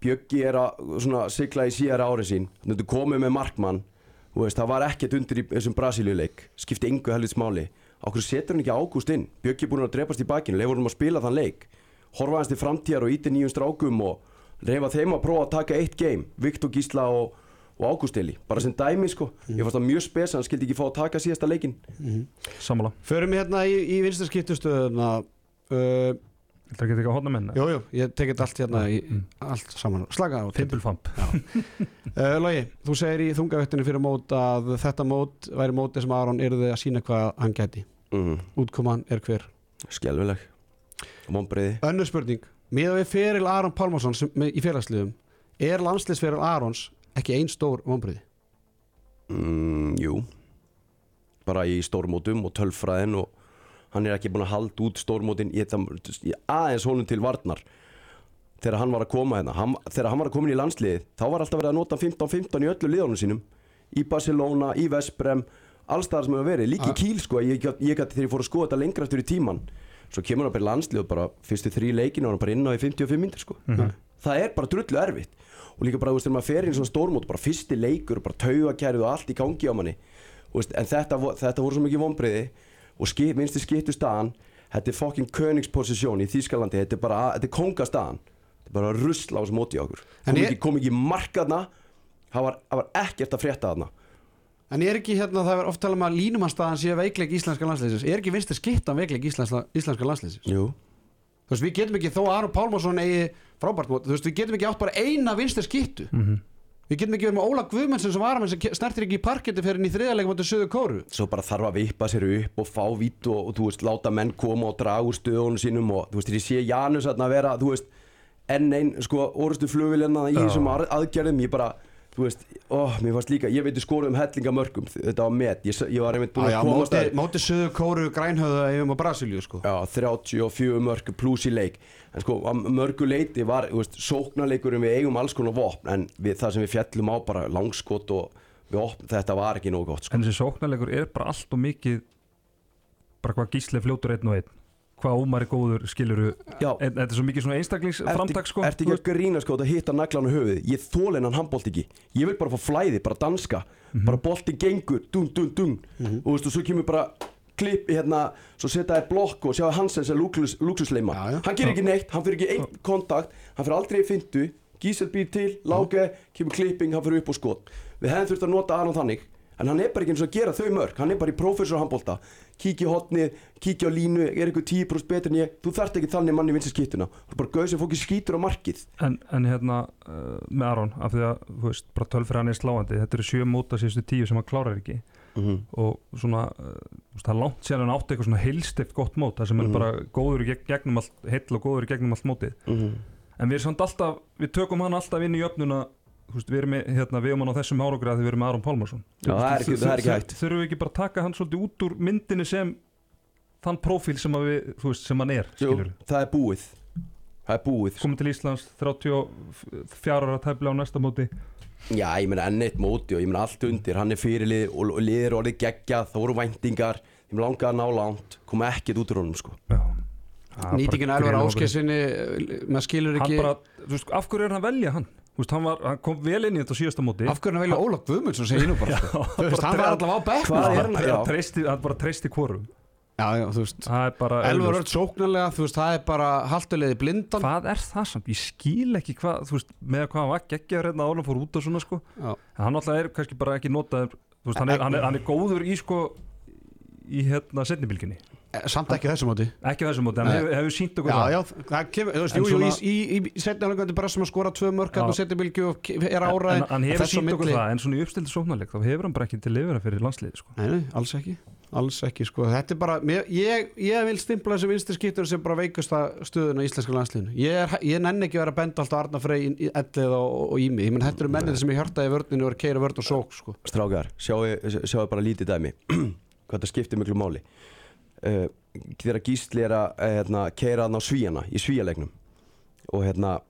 Bjöggi er að svona, sigla í síðara árin sín þetta komið með markmann þú veist, það var ekkert undir í þessum Brasilíuleik skipti engu helvits máli okkur setur hann ekki Ágúst inn? Bjöggi er búin að drepast í bakinu, leifur hann að spila þann leik. Horfa hans til framtíðar og íti nýjum strákum og reyfa þeim að prófa að taka eitt game Viktor Gísla og, og Ágúst Eli bara sem dæmi sko, ég fannst það mjög spes hann skildi ekki fá að taka síðasta leikin Sammála. Förum hérna í, í vinstra skiptustöðuna uh, Þetta er ekki að hodna menn Jú, jú, ég tekið allt hérna í allt saman, slaka á Pimpulfamp Uh, *laughs* Logi, þú segir í þungavettinu fyrir mót að þetta mót væri móti sem Aron yrði að sína hvað hann gæti. Mm. útkoman er hver? Skelvileg vonbreiði Önnur spurning, miða við feril Aron Pálmarsson í félagsliðum er landsliðsferil Arons ekki ein stór vonbriði? Mm, jú. Bara í stórmótum og tölfræðin og hann er ekki búin að halda út stórmótin það, ég, aðeins honum til varnar. Þegar hann var að koma hérna hann, þegar hann var að koma inn í landsliðið þá var alltaf verið að nota 15-15 í öllu liðunum sínum. Í Barcelona, í Vesprem allstaðar sem hefur verið, líka í Kíl sko ég, gæti þegar ég fór að skoða þetta lengra eftir í tíman svo kemur hann bara í landslið og bara fyrstu þrý leikinu og hann bara inn á í 55 myndir sko. Það er bara drullu erfitt. Og líka bara, þú veist, þegar maður fer inn í svona stórmót bara fyrsti leikur, bara taugakærið og allt í gangi á manni. Veist, en þetta, þetta voru svo mikið vonbreiði og skip, minnstu skiptu staðan þetta er fucking königsposisjón í Þýskalandi þetta er bara, þetta er kongastaðan þetta er bara rusl á þessu móti á okkur. Kom, ekki, kom ekki markaðna það var, það var ekkert að frétta þarna. En er ekki hérna, það er oft talað um að línumannstaðan sé veikleik íslenska landsliðsins. Er ekki vinstri skiptan veikleik íslenska, íslenska landsliðsins? Jú, Þú veist, við getum ekki, þó að Aron Pálmarsson eigi frábært mót Þú veist, við getum ekki átt bara eina vinstri skiptu Við getum ekki verið með Óla Guðmundsson sem varamenn sem ke- snertir ekki í parketti fyrir í þriðarleik mótið Suður Kóru svo bara þarf að vippa sér upp og fá vít og, og þú veist, láta menn koma og draga úr stöðunum sínum og þú veist, ég sé Janus að vera, þú veist enn einn, sko, orustu flugvilina í Já. þessum aðgerðum, ég bara þú veist, ó, mér fannst líka, ég veit ég skoruðum hellinga mörgum, þetta var met ég, ég var einmitt búin að komast mótið að móti Suður Kóru grænhöða yfir á Brasilíu sko. Já, 34 mörg pluss í leik. En sko, að mörgu leiti var þú veist, sóknarleikurum við eigum alls konar vopn en við, það sem við fjallum á bara langskot og við opn, þetta var ekki nógu gott sko. en þessi sóknarleikur er bara allt og mikið bara hvað gísli fljótur einn og einn hvað ómar er góður skiluru Já, en þetta er svo mikið svona einstaklingsframtak sko. Ertu ekki að grína sko að hitta naglan á höfuð Ég þól hennan handbólt ekki. Ég vil bara fá flæði, bara danska. Mhm. Bara bolti gengur, dung, dung, dung Og veistu, svo kemur bara klipp hérna Svo setja þér blokk og sjá Hansen sem luxus, luxusleima Já, já. Hann gerir ekki neitt, hann fyrir ekki einn kontakt Hann fyrir aldrei í fintu Gísel býr til, láge, kemur klipping, hann fyrir upp og skot. Við hefðum þurft að nota Aron þannig En hann er bara ekki eins og að gera þau mörg Hann er bara í prófessor handbólta Kíkja í hotnið, kíkja á línu Er eitthvað 10% betur en ég? Þú þarft ekki þannig manni vinst skýtuna Þú er bara gauð sem fólki skýtur á markið. En, en hérna uh, með Aron af því að þú veist bara tölfri hann er sláandi. Þetta eru sjö móta síðustu tíu sem hann klárar ekki. Og svona uh, það er langt síðan hann átti eitthvað svona heilstift gott mót það sem er Mhm. bara góður í geg- gegnum allt heill og góður í gegnum allt mótið. En við erum samt alltaf, við tökum hann alltaf inn í veist, við erum með, hérna, við erum hann á þessum árangri að við erum með Aron Pálmarsson. Já, það er ekki- það er ekki hægt. þurfum við ekki bara að taka hann svolítið út úr myndinni sem þann prófíl sem, að við, þú veist, sem hann er Jú, það er búið. Það er búið. Komið til Íslands 34 ára tæplega á næsta móti. Já, ég meina enn eitt móti og ég meina allt undir. Hann er fyrirlið og, og liðir orðið geggjað Það voru væntingar, þeim langaði að ná langt Koma ekkert út úr honum sko. Já. Nýtingin Elvar Áskessinni með skilur hann ekki bara, þú veist, af hverju er hann að velja hann veist, hann, var, hann kom vel inn í þetta síðasta móti Af hvernig velja Óla Guðmundsson segir nú bara *laughs* sko. Þú veist, hann var allavega á bekk hann, já. bara treysti Já, já, bara Elvar. Örd sóknarlega, veist, það er bara haltulegði blindan hvað er það samt, ég skil ekki hvað með hvað hann var geggjaður hérna hann fór út og svona sko, Já. hann alltaf er kannski bara ekki veist, hann er, hann er, hann er góður í sko í hérna setnibilginni, Samt ekki þessu móti. Ekki á þessum móti, hann Nei. hefur, hefur sínt okkur Já, það. já, það kemur, þú veist, En jú, svona- í, í, í setni álegandi bara sem að skora tvö mörk Já. og setni bylgju og er en, áraði en hann hefur sínt okkur það, en svona í uppstildi sóknarleik þá hefur hann bara ekki til lifira fyrir landsliði sko. Nei, nei, alls ekki. Alls ekki, sko, þetta er bara mér, ég, ég vil stimpla þessi vinstri skiptur sem bara veikusta stöðuna í íslenska landsliðinu. Ég, er, ég nenni ekki að vera að benda alltaf Arna Frey í í ellið og, og, í mig. Ég þetta eru mennið sem ég hjartaði vörninu *clears throat* og og uh, Þegar Gísli er að uh, hérna, keira hann á svíjana Í svíjalegnum Og hérna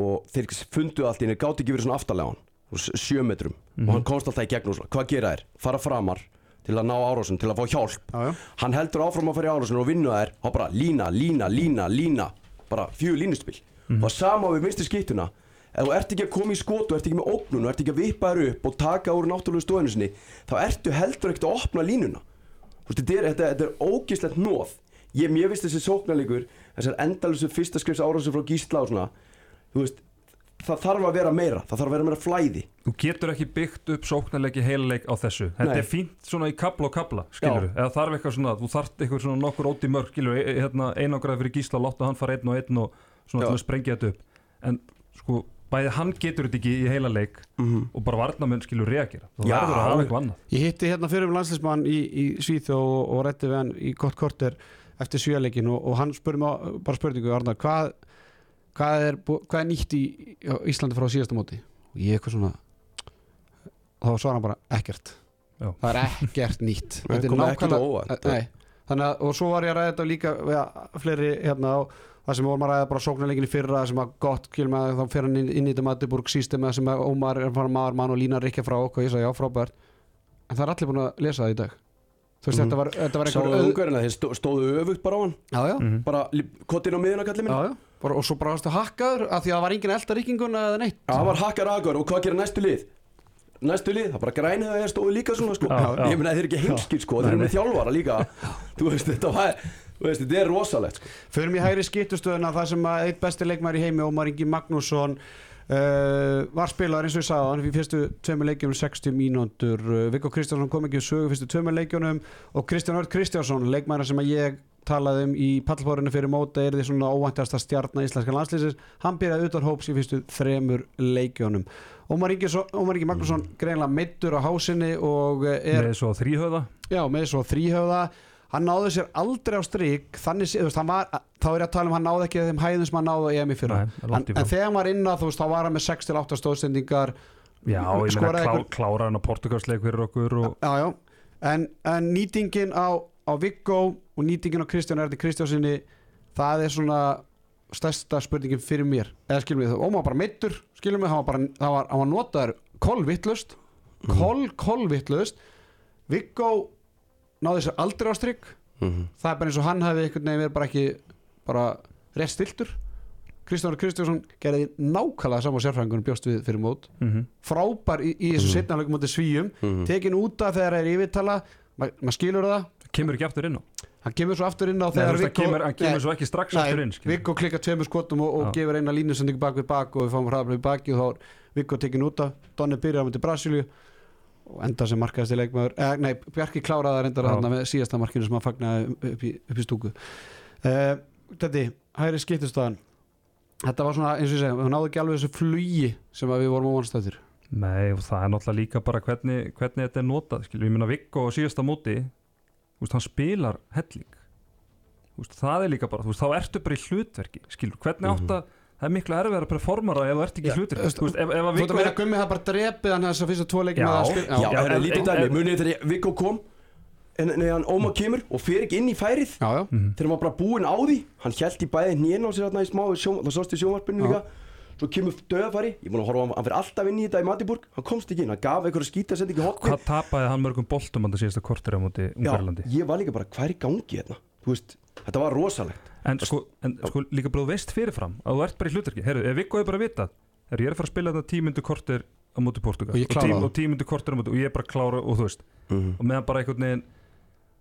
Og þeir fundu allt í henni Gátt ekki verið svona aftarlega hann Sjö metrum. Og hann komst alltaf í gegnum svona Hvað gera þær? Fara framar Til að ná árásun Til að fá hjálp. Já, já. Hann heldur áfram að fara í árásun Og vinna þær Og bara lína, lína, lína, lína. Bara fjögur línuspil Og sama við minnstu skiptuna Ef þú ert ekki að koma í skot og ert ekki með ógnun og ert ekki að vippa þér upp og taka úr náttúrulega stóðinu sinni þá ertu heldur ekkert að opna línuna þetta er, þetta, þetta er ógislegt nóð ég, mér finnst þessi sóknarleikur þessar endalusu fyrsta skrifs árásum frá Gísla og svona veist, það þarf að vera meira það þarf að vera meira flæði. Þú getur ekki byggt upp sóknarleiki heilaleik á þessu. Þetta Nei. er fínt svona í kapla og skilur eða þarf eitthvað svona, þú þarft eitthvað svona nokkur óti mörg skilur, e, hérna, einangrað fyrir gísla láta hann fara einn og einn og svona að sprengja þetta upp. En sko, bæði hann getur þetta ekki í heilaleik mm og bara varnamenn skilur reagera. Þú Já. verður að hafa eitthvað annað. Ég hitti hérna fyrir um landslismann í, í Svíþjó og, og rætti við hann í gott korter eftir svíjarleikin og, og hann spurði mig bara spurningu Arnar, hvað, hvað, er, hvað er nýtt í á Íslandi frá síðasta móti? Og ég eitthvað svona þá svara hann bara ekkert. Já. það er ekkert nýtt. *laughs* Á óvart. nei, þannig að og svo var ég að ræða þetta líka við fleiri hérna og, það sem vorum að ræða bara sóknarleikin í fyrra sem var gott, skilum að þá fer hann inn, inn í þetta Matiburg sístema sem að Ómar er fara maður mann og línar ekki frá okkur, ég sagði já, frábært en það er allir búin að lesa það í dag þú veist, Mhm. þetta var, þetta var auð- ungarina, þeir stó, stóðu öfugt bara á hann já, já, Mhm. Bara kottin á miðuna kallið minn já, já. Bara, og svo bara varstu hakkaður af því að það var engin elda ríkinguna eða neitt Það var hakkar aðgar og hvað gerir næstu lið? Næstu lið, það bara grænið að þeir stóðu líka svona sko Já, já. Ég meina þeir eru ekki heimskir sko, þeir eru með þjálfara líka *laughs* Þú veist, þetta var, veist, þetta er rosalegt sko. Förum í hægri skiptustöðuna það sem að eitt besti leikmæri í heimi Ómar Ingi Magnússon uh, var spilaðar eins og ég sagði hann fyrir fyrstu tveimur leikjunum 60 mínútur. Uh, Viggo Kristjánsson kom ekki í sögu fyrstu tveimur leikjunum og Kristján Ört Kristjánsson leikmæri sem að ég talaði um í pallbórinu fyrir móta er því svona óvæntasta stjarnar íslenska landslýsins hann byrjaði utan hóps í fyrstu þremur leikjunum. Ómar Ingi, Ómar Ingi Magnússon greinlega meittur á hásinni og uh, er með svo þrýhöða Hann náði sér aldrei á strik þannig, hann var, þá er ég að tala um hann náði ekki þeim hæðum sem hann náði í fyrra. Nei, en, en þegar hann var inn á þú veist, þá var hann með 6-8 stóðsendingar Já, ég meina klá, klára hann á portugalsleik fyrir okkur og já, já. En, en nýtingin á, á Viggo og nýtingin á Kristján Erdi Kristjánsinni það er svona stærsta spurningin fyrir mér. Eða skilum við Ómar var bara meittur skilum við, hann var bara, það var, hann var notaður kolvittlust, kol, kolvittlust Viggo náði sér aldrei á strik. Mhm. það er bara eins og hann hefði einhvern veginn verið bara ekki bara rétt stiltur Kristján Kristjánsson gerði nákvæmlega saman sérfræðingunum bjóst við fyrir mót. Mm frábær í, í þessu mm. setnafleikum móti svíjum Mhm. tekin út af þegar það er yfirtala. Ma- maður skilur það, kemur ekki aftur inn á? Hann kemur svo aftur inn á Nei, þegar hann kemur, hann kemur svo ekki strax aftur inn. Viggo klikkar tveimur skotum og, og gefur eina línusendingu bak við bak og við fáum hraðabla við baki og þá er Viggo tekin út af. Donni byrjar á myndi Brasilíu og enda sem markaðist í leikmaður eh, nei, Bjarki kláraði að reynda þarna með síðasta markinu sem hann fagnaði upp í, upp í stúku. Uh, þetta, hægri skiptustæðan þetta var svona, eins og ég segi, við náðu ekki alveg þessu flugi sem að við vorum á vonstættir Nei, og það er náttúrulega líka bara hvernig, hvernig þetta er notað, skilur, ég minna Viggo á síðasta móti, þú veist, hann spilar helling, þú veist, það er líka bara, þú veist, þá ertu bara í hlutverki, skilur, hvernig Mhm. átt að, það er miklu erfið að performara ef þú ert ekki veist, þú veist, ef, ef að Þú veit Viggo að meina Gummi það bara drepið hann þess að fyrsta tvo leikin Já. Já, Já, það er en- lítið dæmi, munið þegar Viggo kom en nei, hann Óma kemur og fer ekki inn í færið. Já, já. Mhm. þegar hann var bara búinn á því hann held í bæði hnén á sér þarna í smá sjó, það sást í sjónvarpinu líka. Svo kemur döðafæri, ég er búin að horfa á hann hann fyrir alltaf inn í þetta í Matiburg, hann komst ekki inn hann gaf sendi ekki hotni hvað tapaði hann mörgum boltum hann það síðasta kortir á móti Ungarlandi, ég var líka bara, hvað er í gangi hérna? Þú veist, þetta var rosalegt en sko, en sko líka bara þú veist fyrirfram að þú ert bara í hlutverki, herru, ef Viggo er bara vitað, herru, ég er að fara að spila þetta tímundu kortir á móti Portugal? Og klára það. og tímundu kortir á móti og ég er bara að klára og þú veist, og meðan bara einhvern veginn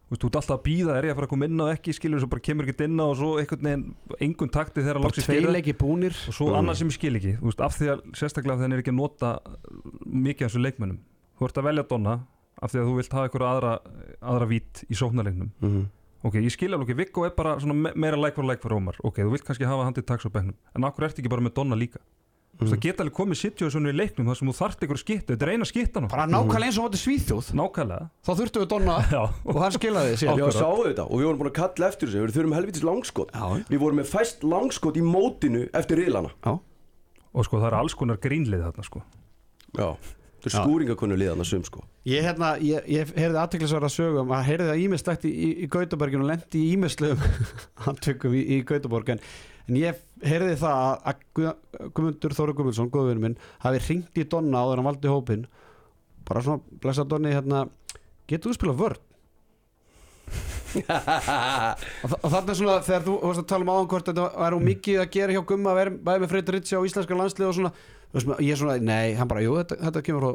þú veist, þú ert alltaf að býða, er ég að fara að koma inn á ekki skilur, svo bara kemur ekki inn á og svo einhvern veginn engun takti þegar að tvei fyrir og svo annað sem ég skil ekki, þú veist, af því að sérstaklega hann er ekki að nota mikið af þessu leikmönnum. Þú ert að velja Donna af því að þú vilt hafa einhverja aðra, aðra vít í sóknarleiknum. Mhm. Ok, ég skil alveg, ok, Viggo er bara meira like for like for Ómar, ok, þú vilt kannski hafa hann til taks á bekknum, en akkur ert ekki bara með Donna líka? Þú veist, það geta alveg komið situation í leiknum þar sem þú þarft einhverju skittu, þetta er eina skittan bara nákvæmlega eins og móti Svíþjóð. Nákvæmlega, þá þurftum við Donna *laughs* já. og hann skilaði Já, sér Akkurat. sáðu þetta? Og við vorum búin að kalla eftir þessu við þurfum helvitis langskot. Já. við vorum með fæst langskot í mótinu eftir riðlana. Já. og sko það er skúringakunnu liðana sum sko. Ég, hérna, ég, ég heyrði aðteklisverða sögum að heyrði það ímislegt í, í, í Gautaborgin og lendi í ímislegum *laughs* handtökum í, í Gautaborg en, ég heyrði það að, að Guð- Guðmundur Þóru Guðmundsson, góðvinur minn hafi ringt í Donna áður hann valdi hópin bara svona, blessa Donni hérna, getur þú spilað vörn? *laughs* og, og þarna svona þegar þú varst að tala um áðan hvort þetta um mikið að gera hjá Gumma að vera með Freyr Ritsi á íslenska landslið og svona, þú veist, ég er svona, nei, hann bara, jú, þetta, þetta kemur frá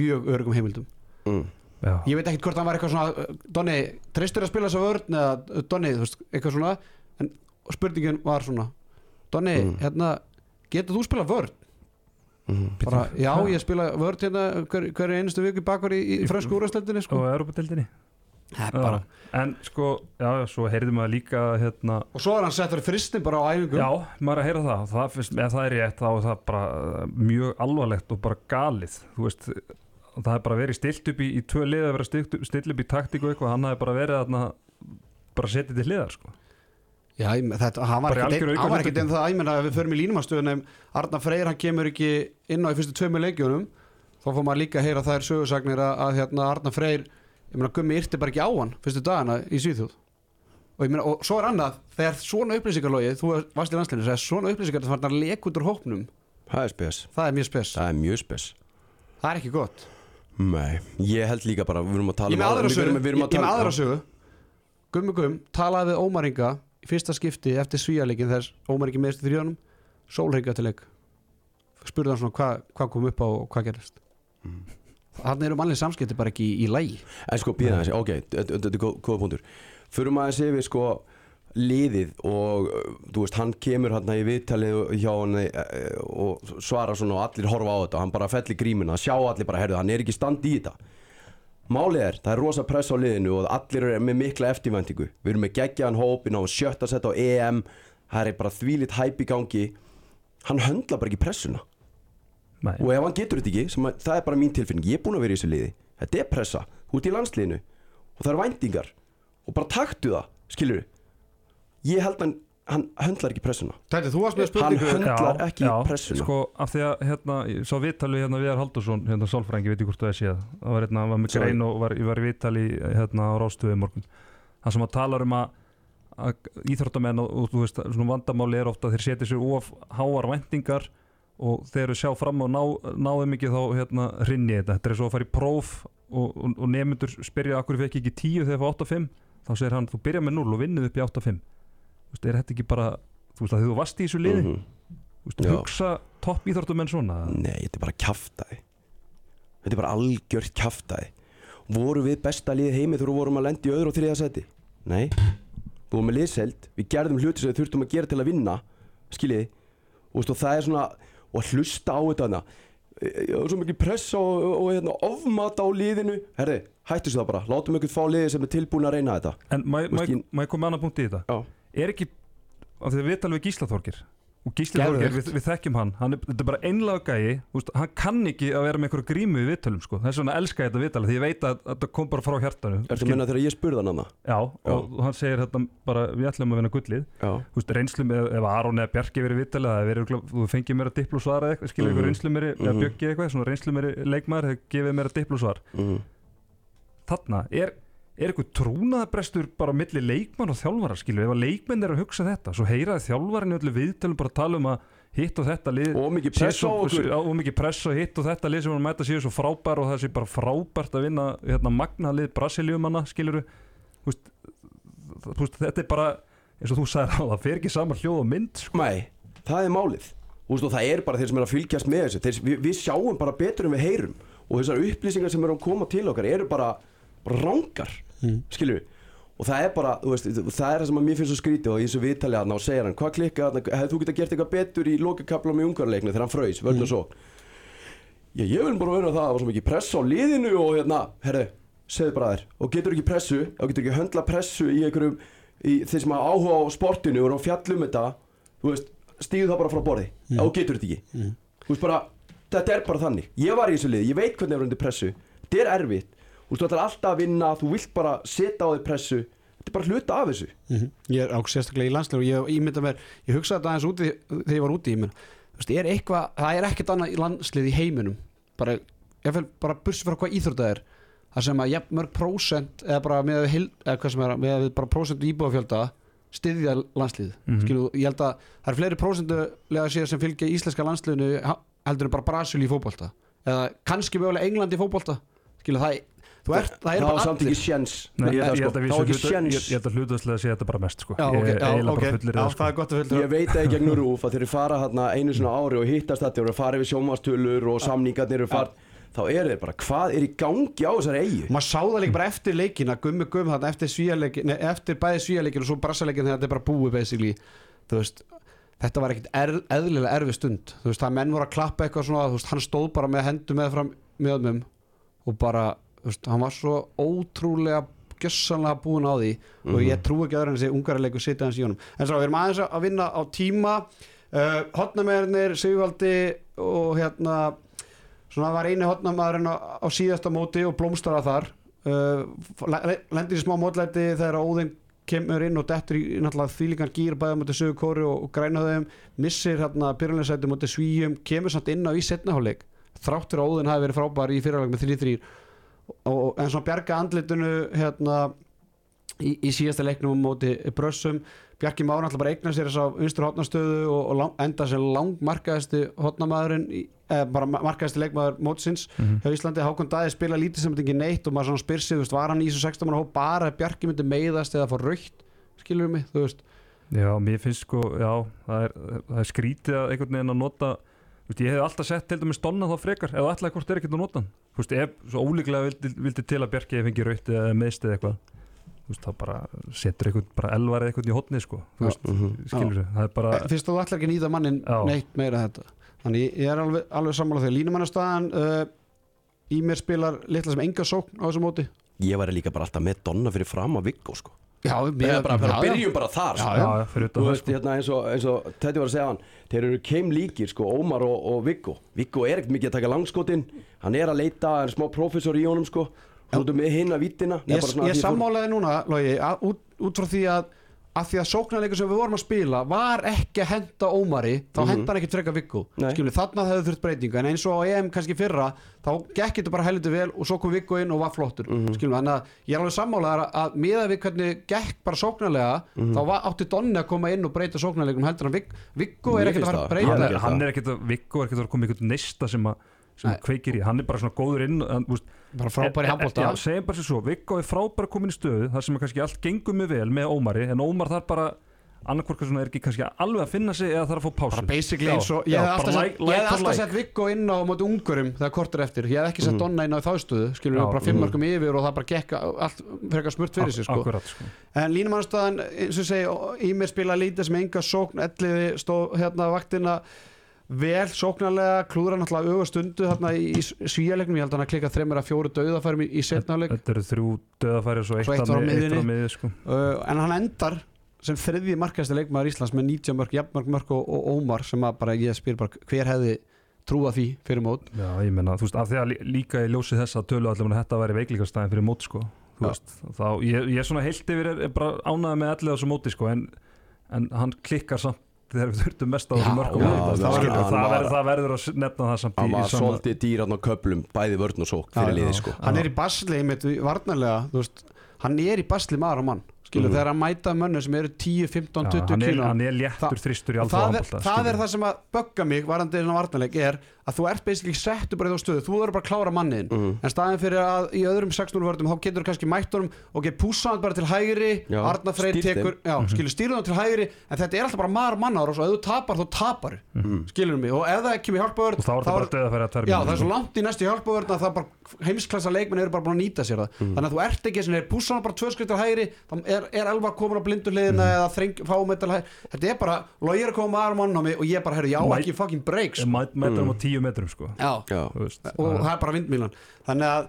mjög örugum heimildum mm. já, ég veit ekkert hvort hann var eitthvað svona uh, Donni, treystur að spila þess að vörn eða uh, Donni, þú veist, eitthvað svona en spurningin var svona Donni, Mm. hérna, getur þú spila vörn? Mm. Bara, já, ég spila vörn hérna hver, hverju einustu viku bakvar í, í frönsku úrastöldinni sko. og er bara en sko, já, svo heyrði maður líka hérna, og svo er hann settur fristin bara á æfingum. Já, maður er að heyra það, það finnst, ef það er rétt þá er það bara uh, mjög alvarlegt og bara galið, þú veist það er bara verið stilt upp í, í tvö lið að vera stilt, upp- stilt upp í taktík og eitthvað, hann hafi bara verið þarna bara setið til hliðar sko. Já, þetta, hann var ekkert einn- það að menna að við förum í línumastöðunum Arna Freyr, hann kemur ekki inn á í fyrstu tveimur leikjunum. Þá fór maður líka að heyra þær sögursagnir að, að hérna, Arna Freyr, ég meina Gummi yrti bara ekki á hann fyrstu dagana í Svíþjóð. Og, ég meina, og svo er annað, þegar svona upplýsingarlogi þú varst í landsleinu, þegar svona upplýsingar það var að leka út úr hópnum, Það er spes. það er mjög spes. Það er mjög spes. Það er ekki gott. Nei, ég held líka bara, við erum að tala ég með um- aðra við sögu, erum- við erum að ég með tala- aðra sögu. Gummi Gumm talaði við Ómar Inga í fyrsta skipti eftir svíjarleikin þess Ómar Ingi meðist í þrjónum sólreika til leik. Spurði hann svona hvað hva þannig eru mannlega samskipti bara ekki í, lægi En sko, býða þessi, ok, þetta er góð- góða punktur. Förum aðeins yfir sko liðið og uh, þú veist, hann kemur hann í viðtalið hjá hann uh, og svarar svona og allir horfa á þetta hann bara fellir grímuna, sjá allir bara, herðu, hann er ekki standi í þetta. Málið er, það er rosa press á liðinu og allir eru með mikla eftirvæntingu. Við erum með geggjaðan hópin á sjötta sett á EM Það er bara þvílitt hæp í gangi. Hann höndla bara ekki pressuna Nei, og ef hann getur þetta ekki, sem að, það er bara mín tilfinning ég er búinn að vera í þessu liði, þetta er pressa þú ert í landsliðinu og það er væntingar. Og bara taktu það, skilur ég held að hann höndlar ekki pressuna. Þú með hann höndlar ekki já, pressuna. Sko af því að hérna, ég sá viðtali hérna Viðar Haldursson, hérna sálfrængi, veit ég hvort það er séð. Það var hérna, hann var með Sorry. grein og var, ég var í viðtali hérna á Rástuði morgun. Hann sem að talar um að, að íþróttamenn og, og þú veist, svona vandamáli er ofta að þeir setja sér of háar væntingar og þegar við sjá fram og ná, náðum ekki þá hérna hrinni þetta, þetta er svo að fara í próf og, og, og nemyndur spyrja akkur fekk ekki 10 þegar það 8-5 þá segir hann, þú byrja með 0 og vinnið upp í 8-5 Þú veist, er þetta ekki bara þú veist að þú varst í þessu liði? Mhm. Þú veist, Já. hugsa topp íþróttumenn svona? Nei, þetta er bara kjaftaði þetta er bara algjört kjaftaði voru við besta lið heimi þegar við vorum að lendi í öðru og þriða seti nei, við vorum með liðseld við gerðum hluti sem við þurftum að gera til að vinna skiljiði og það er svona og hlusta á þetta hana. Ég var svo mikið pressa og, og, og hérna, ofmata á liðinu. Herri, hættu sér það bara, látum ykkur fá liði sem er tilbúin að reyna þetta. En veist, ég koma með annan punkt í þetta? Já, Er ekki, af því að við talum við Gísla Þorgir og Gísli. Þorgir, við, við þekkjum hann, hann er, þetta er bara einlega gæi. Úst, hann kann ekki að vera með einhverju grímu við viðtölum sko. þess vegna elska ég þetta viðtala því ég veit að, að þetta kom bara frá hjartanu. Ertu að menna þegar ég spurði hann hana Já, og, og hann segir þetta bara við ætlum að vinna gullið. Já, Úst, reynslu með, ef Aron eða Bjarki verið viðtalið það verið, þú fengið mér að diplosvar eða eitthvað, skilur Mhm. ykkur reynslu mér eða Mhm. Björki eitthvað, svona reynslu mér leikmaður hefur gefið mér að diplosvar mm þarna, er, er eitthvað trúnaðabrestur bara á milli leikmann og þjálfara skilur, ef að leikmenn er að hugsa þetta svo heyraði þjálfarin öllu viðtölum bara að tala um að hitt og þetta lið og mikið sé pressa á okkur. Og mikið press og hitt og þetta lið sem hann mæta séu svo frábær og það sé bara frábært að vinna hérna, magna lið Brasilíumanna skilur veist, veist, þetta er bara eins og þú sagði að það fer ekki saman hljóð og mynd sko. Nei, það er málið. Veist, og það er bara þeir sem er að fylgjast með þessu. Þeir, við, við sjáum bara betur en við heyrum. Og þessar upplýsingar sem eru að koma til okkar eru bara, rángar mm. skilur við? Og það er bara, veist, það er það sem að mér finnst svo skrítið og í þessu viðtali aðna og segir hann hvað klikka aðna, hefðu þú getað gert eitthvað betur í lokakapla með ungarleiknu þegar hann fröys, völd og svo. Já, ég vil bara vera það að það var svo mikið press á liðinu og hérna, herðu, segðu bara þér og getur ekki pressu, og getur ekki höndla pressu í einhverjum, í þeir sem hafa áhuga á sportinu og eru að fjalla um þetta þú veist, stíðu það bara frá borði mm. og getur þetta ekki. Þú veist bara, þetta er bara þannig. Ég var í þessu liði, ég veit hvernig það er undir pressu. Þetta er erfitt, þú ætlar alltaf að vinna þú vilt bara setja á þig pressu. Þetta er bara hluta af þessu. Ég er á sérstaklega í landslegu og ég ímynda mér, ég hugsaði þetta aðeins úti þegar ég var úti í mér Þú veist, er eitthvað, það er ekkert annað í landslið í heiminum. Bara, ég fel bara bursi frá hvað íþrótt það er. Það sem að jafn mörg prósent eða bara með við, eða hvað sem er, með við bara prósent íbúafjölda styðja landslið mm Mhm. skilu, ég held að það er fleiri prósentulega sér sem fylgja íslenska landsliðinu heldur en bara Brasil í fótbolta. Eða kannski mögulega England í fótbolta. Skilu, það, ert, það er það var bara samt allir ekki sjens Nei, Ég ég, það, ég, sko. það við hluta- ég, sjens ég held að hlutastlega að segja þetta bara mest sko. Já, ég ok, er já, eiginlega ok, bara já, það sko. það Ég veit að í gegnum rúf að þeir eru fara hérna einu svona ári og hittast þetta og fara yfir sjómastölu og samningarnir eru fara þá er þeir bara, hvað er í gangi á þessari eigu? maður sá það líka bara eftir leikin að gummi gummi þarna eftir svíjarleikin nei, eftir bæði svíjarleikin og svo brassaleikin þegar þetta er bara búið basically þú veist þetta var ekkit er, eðlilega erfið stund þú veist það menn voru að klappa eitthvað svona þú veist hann stóð bara með hendu með fram mjöðmum og bara veist hann var svo ótrúlega gjössanlega búin á því og ég trú ekki aðra en þessi ungarilegu sitja hans í honum. En svo við erum aðeins að vinna á tíma. Uh, hotnamæðurnir Sigvaldi og hérna svona var eini hotnamaðurinn á, á síðasta móti og blómstara þar. Uh, le- lendir í smá mótlæti þegar Óðinn kemur inn og dettur í náttúrulega þvílíkan gýr bæða mútið sögur kóri og, og grænaðum missir hérna byrjunleysæti mútið svíjum kemur samt inn á í setnaháleik þráttur að Óðinn hafi verið frábær í fyrirháleik með 3-3 og, og, en svona bjarga andlitinu hérna í, í síðasta leiknum móti Brössum Bjarki Már náttúrulega bara eignar sér þess á vinstur hotnastöðu og, og lang, enda sem langmarkaðasti hotnamaðurinn eh, bara ma- markaðasti leikmaður mótsins Mhm. hjá Íslandi, Hákon Dæði spila lítið sem þetta ekki neitt og maður spyr sig, var hann í þessu 16 manna hóp bara Bjarki myndi meiðast eða fá raukt skilur mig, þú veist? Já, mér finnst sko, já, það er, það er skrítið að einhvern veginn að nota veist, ég hef alltaf sett til dæmis Donna þá frekar eða ætlaði hvort er ekkert að nota hann Þú veist, ef svo ólíklega vildi, vildi til að Bjarki fengi rautt eða meðst eða eitthvað Þú veist, þá bara setur einhvern, bara elvar einhvern í hotni sko Þú veist, Mhm. skilur það er bara, fyrst þú ætlar ekki að nýta mannin Já. neitt meira þetta. Þannig ég- er alveg, alveg sammála þegar línumannastæðan uh, í mér spilar litla sem enga sókn á þessu móti. Ég væri líka bara alltaf með Donna fyrir fram að Viggo sko já, Við bara, bara byrjum bara þar Já, sko. já, já, fyrir Þú veist, sko. hérna eins og, eins og Teddy var að segja hann Þeir eru keim líkir, sko, Ómar og, og Viggo. Viggo er ekkert mikið að taka langskotin Hann er að leita, hann er smá prófessor í honum, sko. Þú veist, með hinn að vittina ég, ég sammálaði núna Logi, að, út, út frá því að að því að sóknarleikur sem við vorum að spila var ekki að henda Ómari þá henda hann ekki frekar Viggo. Nei. skilur, þarna hefði þurft breytingu. En eins og á EM kannski í fyrra þá gekk þetta bara heldur vel og svo kom Viggo inn og var flottur. Skilur, þannig að ég er alveg sammálaðar að miða við hvernig gekk bara sóknarlega þá var, átti Donni að koma inn og breyta sóknarleikum heldur en Vig, Viggo er ekkert að fara að það. breyta hann hann það. að, Viggo er ekkert að koma einhvern neista sem að sem að kveikir í, hann er bara svona góður inn en, úst, bara frábæri handbólta Já, segjum bara sér svo, Viggo er frábæra komin í stöðu þar sem kannski allt gengur mig vel með Ómari en Ómar þarf bara annarkvort svona er ekki kannski alveg að finna sig eða þarf að fá pásu bara basically eins og ég hef alltaf sett, Viggo inn á móti ungurum þegar kortur eftir, ég hef ekki sett Donna inn á þá stöðu skilur við bara fimm mhm. mörgum yfir og það bara gekk allt frekar smurt fyrir sig sko. Sko. en línumannstæðan, eins og segi í mér spila lítið sem enga sókn elliði stóð hérna vaktina vel sóknarlega, klúðra náttúrulega ögu stundu þarna í, í svíjalegnum ég held hann að klika þreymur að fjóru döðafærum í, í setnáleik Þetta eru þrjú döðafæri og svo eitt, eitt á á miðju sko. uh, en hann endar sem þriðji markaðasti leikmaður Íslands með 90 mörg, jafnmörg mörg og, og Ómar sem að bara ég spyr bara hver hefði trúa því fyrir mót Já, ég menna, þú veist, af því að lí- líka í ljósi þess að tölu allir að þetta væri veiklikastæðin fyrir mót sko. Veist, þá, ég, ég er svona heilt yfir er, er bara ánæði með allir þessu móti sko, en, en hann klikkar samt þegar við þurftum mest á þessu mörgum það, það var- það, hann það, var- verður, það verður að nefna það samt Hann í, var í sama- svolítið dýran á köplum Bæði vörn og sók fyrir Já, liði, já. sko. Hann er í basli einmitt varnarlega þú veist, hann er í basli maður á mann skilur Mhm. þegar hann mæta mönnu sem eru 10, 15, Já, 20 hann, er, kíló hann er léttur þristur í alfa það, er, það er það sem að bögga mig varandi svona varnarleik er að þú ert basically settu bara í þá stöðu, þú verður bara að klára mannin Mhm. en staðin fyrir að í öðrum 6-0 vörðum þá getur kannski mætt honum og getur púsa hann bara til hægri. Já, Arna Freyr stýrt þeim. tekur, já, skilur stýrðu hann til hægri en þetta er alltaf bara maður mannar og svo ef þú tapar þá tapar skilur mig? Og ef það ekki með hjálpavörð og þá er það bara döðafæri að Já, tverjum það er svo langt í næstu hjálpavörð að það bara heimsklassa leikmenn eru bara búin að nýta sér það. Þannig að þú ert ekki sem er púsa hann bara tvö skriftar hægri þá er, er elva komin á blindu hliðina eða þreng, fáum þetta hægri þetta er bara, logið er að koma maður mann á mig og ég bara, herru, já, Mæ- ekki fucking breaks. Metrum og tíu metrum sko. Já, Já, Þú veist, og það- er bara vindmílan. Þannig að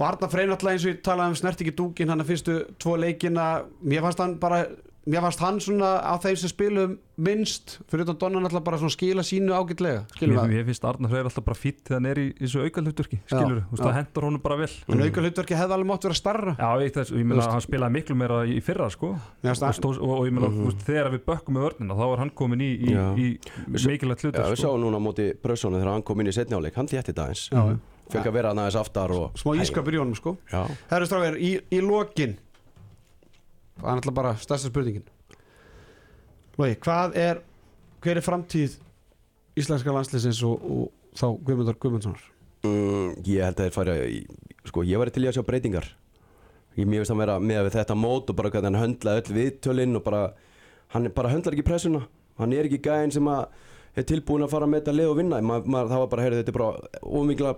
og Arna Freyr náttúrulega eins og ég talaði um snert ekki dúkin hann að fyrstu tvo leikina. Mér fannst hann bara mér fannst hann svona á þeim sem spilum minnst fyrir utan Donna náttúrulega bara svona skila sínu ágætlega skilum við mér finnst Arnar Freyr alltaf bara fýtt þegar hann er í þessu auka hlutverki skilur, þú veist, já. það hendur honum bara vel. En auka hlutverki hefði alveg mátt vera starra Já, ég, þess, ég meina veist- hann spilaði miklu meira í fyrra sko. Mér og, það- stóð, og, og ég meina, þú veist, þegar við bökkum með vörnina þá var hann komin í, í, Já. í mikilvægt Já, hlutur við sko. sáum núna á móti Brössónu þegar hann kom inn í setnjáleik Hann eins Já. Fekk að vera hann aðeins aftar og smá ískapur í honum sko. Já, Herru strákar, í, í lokin það er náttúrulega bara stærsta spurningin. Logi, hvað er hver er framtíð íslenska landsliðsins og, og þá Guðmundar Guðmundssonar? Mm, ég held að þeir fara í, Sko, ég væri til í að sjá breytingar. Ég mér finnst að vera með við þetta mót og bara hvernig hann höndlaði öll viðtölinn og bara, hann er- bara höndlar ekki pressuna. Hann er ekki gæðin sem að er tilbúin að fara með þetta lið og vinna. Ma, ma, það var bara, heyrðu, þetta er bara ómikla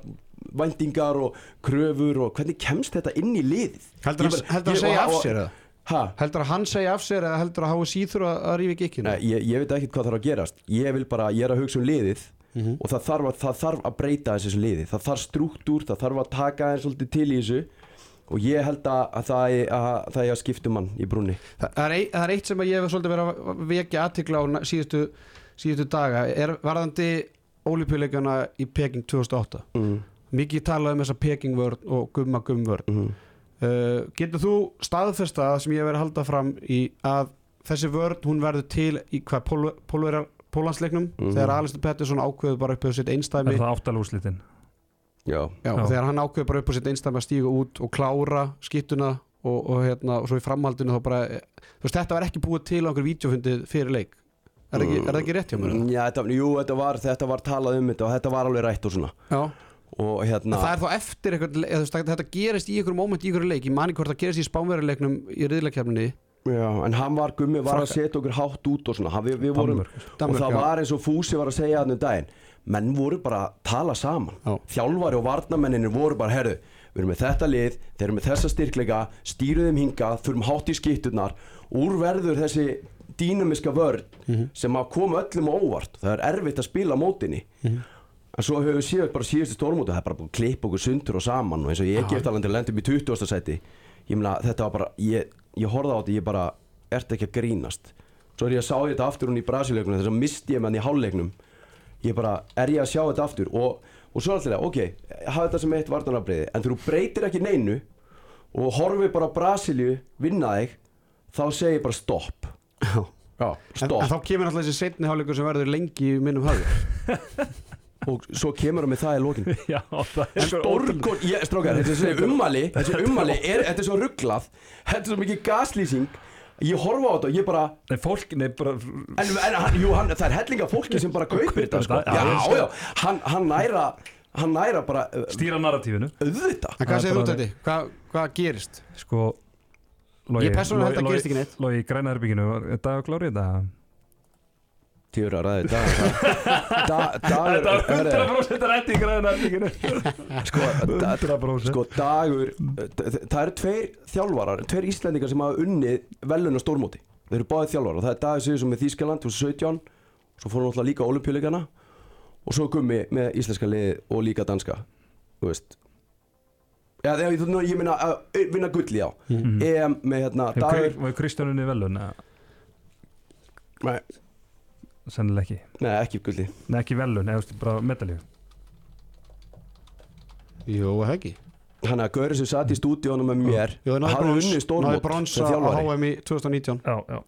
væntingar og kröfur og hvernig kemst þetta inn í liðið? Heldur hann ég- segja af sér eða? Ha? heldur að hann segja af sér eða heldur að háa síður að, að rífi ekki Nei, ég, ég veit ekki hvað þarf að gerast. Ég vil bara, ég er að hugsa um liðið og það þarf, að, það þarf að breyta þessu liði það þarf struktúr, það þarf að taka eins svolítið til í þessu og ég held að, að það er að, það er að skiptum mann í brúnni. Það, er ein, það er eitt sem að ég hef svolítið verið að vekja aðtikla á síðustu, síðustu daga. Er varðandi ólípjuleikana í Peking 2008 mm. mikið talað um þessa Peking vörn og gumma gumm vörn Mm. Uh, getur þú staðfesta það sem ég hef verið að halda fram í að þessi vörn hún verður til í hvað pól, pólverjar Pólandsleiknum Mhm. þegar Alistair Pettersson ákveður bara upp á sitt einstæmi Er það áttalúslitin? Já, Já, Já. þegar hann ákveður bara upp á sitt einstæmi að stíga út og klára skiptuna og, og, hérna, og svo í framhaldinu þá bara þú veist, þetta var ekki búið til á einhver vídeofundið fyrir leik er, það ekki, er það ekki rétt hjá mér? eða? Já, þetta, jú, þetta var, þetta var talað um þetta og þetta var alveg rætt og svona Já, hérna það er þá eftir eitthvað, þetta gerist í einhverjum moment í einhverju leik, ég mani hvort það gerist í spánverjuleiknum í riðleikjafninni já, en hann var gummi var að setja okkur hátt út og svona við, við vorum, Danmörk. Danmörk, og það já. var eins og Fúsi var að segja hann um daginn menn voru bara að tala saman Já. þjálfari og varnamenninir voru bara herðu, við erum með þetta lið þeir eru með þessa styrkleika, stýruðum hingað þurfum hátt í skipturnar úr verður þessi dýnamiska vörn Mhm. sem að koma öllum á óvart það er erfitt að spila mótinni Mhm. En svo höfum við séð bara síðustu stórmóti það er bara búin að klippa okkur sundur og saman og eins og ég eftir alveg lendum í 20. seti ég meina þetta var bara ég, ég horfði á þetta ég bara ert ekki að grínast? Svo er ég að sá þetta aftur hún í Brasileikunum þess að misti ég með hann í hálfleiknum. Ég bara er ég að sjá þetta aftur? Og, og svo alltaf ok, hafa þetta sem eitt varnarafbreiði en þú breytir ekki neinu og horfið bara á Brasilíu vinna þig þá segir ég bara stopp. Já. En, en þá kemur alltaf þessi setni hálfleikur sem verður lengi í minnum höfður *laughs* og svo kemur það með það í lokin *laughs* Já, það er svo Stórkon, ég, strákar, *laughs* þetta er svo ummali Þetta er ummali, þetta er svo rugglað Þetta er svo mikið gaslýsing Ég horfa á þetta og ég bara Nei, fólk, nei, bara En, en hann, jú, hann, það er hellinga fólki sem bara kaupir þetta sko. þetta, já, Já, já, hann, hann næra Hann næra bara stýra narratífinu auðvitað En hvað segir þú þetta? Hvað, hvað gerist? Sko Logi, Ég persónulega held að gerist ekki neitt. Logi í græna herbygginu, er dagur klárið þetta? Tíur að ræði dag. *laughs* Þetta var herri, 100% rætt í græna herbygginu *laughs* Sko, da, 100% sko dagur það eru tveir þjálfarar tveir íslendingar sem hafa unnið velun á stórmóti. Þeir eru báðið þjálfarar og það er dagur sem með Þýskaland 2017 svo fórum náttúrulega líka olimpíuleikana og svo gummi með íslenska liði og líka danska þú veist. Já, ég, ég meina að vinna gulli á EM með hérna dagur Var Kristjánunni velun? nei, Sennileg ekki. Nei, ekki gulli. Nei, ekki velun, eða þú veist, bara medalíu. Það ekki? Hann að Gauri sem satt í stúdíónu með mér náði hann náði stórmót brons sem á HM í 2019 Já, já.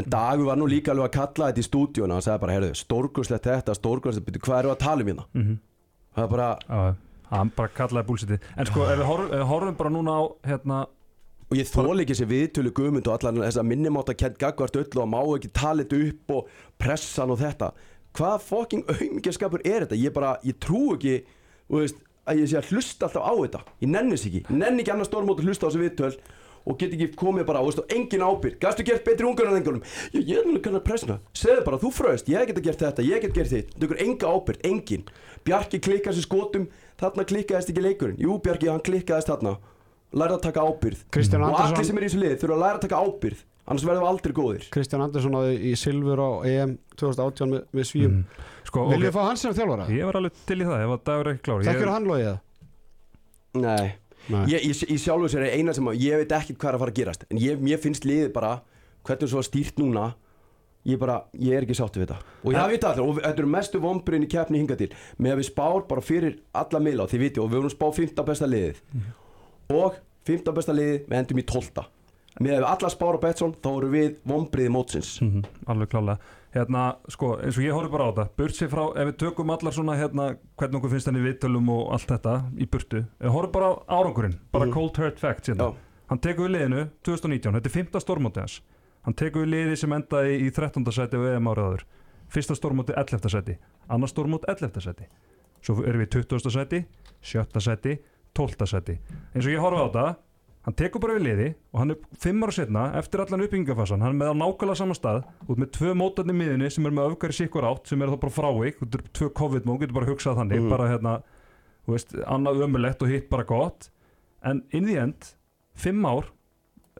En Dagur var nú líka alveg að kalla þetta í stúdíónu hann sagði bara, heyrðu, stórkurslegt þetta, stórkurslegt byrju, hvað eru að tala um hérna? Mhm. Það er bara, Já, hann bara kallaði búlsiti En sko, ef við horfum, ef við horfum bara núna á hérna, og ég þóla ekki þessi viðtölu gumund og allar þess að minnimáta kent gagvart öll og má ekki tala þetta upp og pressan og þetta. Hvað fokking auðmyggjaskapur er þetta? Ég bara, ég trú ekki þú veist, að ég sé að hlusta alltaf á þetta. Ég nennis ekki, nenni ekki annars stórmót að hlusta á þessi viðtöl og get ekki komið bara, þú veist, og engin ábyrg gastu gert betri ungar en engunum? Ég, ég er nú kannar pressna, segðu bara, þú fröst. Ég get gert þetta, ég get gert þitt, það er enga ábyrg engin, Bjarki klikkar sér skotum. Þarna klikkaðist ekki leikurinn. Jú Bjarki, hann klikkaðist þarna læra að taka ábyrgð. Kristján og Andersson- allir sem er í þessu lið þurfa að læra að taka ábyrgð annars verðum við aldrei góðir. Kristján Andersson áði í Silfur á EM 2018 með, með Svíum. Mm, Sko, Viljum við fá hans sem þjálfara? ég var alveg til í það Ef að dagur er ekki klár. Þekkir ég, hann logið það? nei, Nei. ég, ég, ég sjálfur sér er eina sem að ég veit ekki hvað er að fara að gerast. En ég, mér finnst liðið bara hvernig svo stýrt núna. Ég bara, ég er ekki sáttu við þetta. Og ég veit allir, og þetta eru mestu vombriðin í keppni hinga til. Með að við spár bara fyrir alla miðla þið viti, og við vorum spá 15 besta liðið og 15 besta liðið við endum í 12 með að við alla spár á Betsson, þá voru við vombriði mótsins Mhm, alveg klálega hérna, sko, eins og ég horfði bara á þetta burt sér frá, ef við tökum allar svona hérna, hvernig okkur finnst henni viðtölum og allt þetta í burtu, horfum bara á árangurinn bara Mhm. cold hard facts hérna. Hann tekur við liðinu 2019, þetta er 5. stórmóti hans hann tekur við liði sem endaði í 13. seti og EM árið áður fyrsta stórmóti 11. seti, annars stórmót 11. seti svo erum við í 20. seti 7. seti, 12. seti eins og ég horfði á þetta hann tekur bara við liði og hann er fimm ára setna eftir allan uppbyggingafasan, hann er með á nákvæmlega sama stað út með tvö mótarnir miðinni sem er með öfgari sikkur átt sem er þá bara frávik út er tvö COVID-mót, getur bara hugsað þannig Mhm. bara hérna, þú veist, annað ömulegt og hitt bara gott en in the end, fimm ár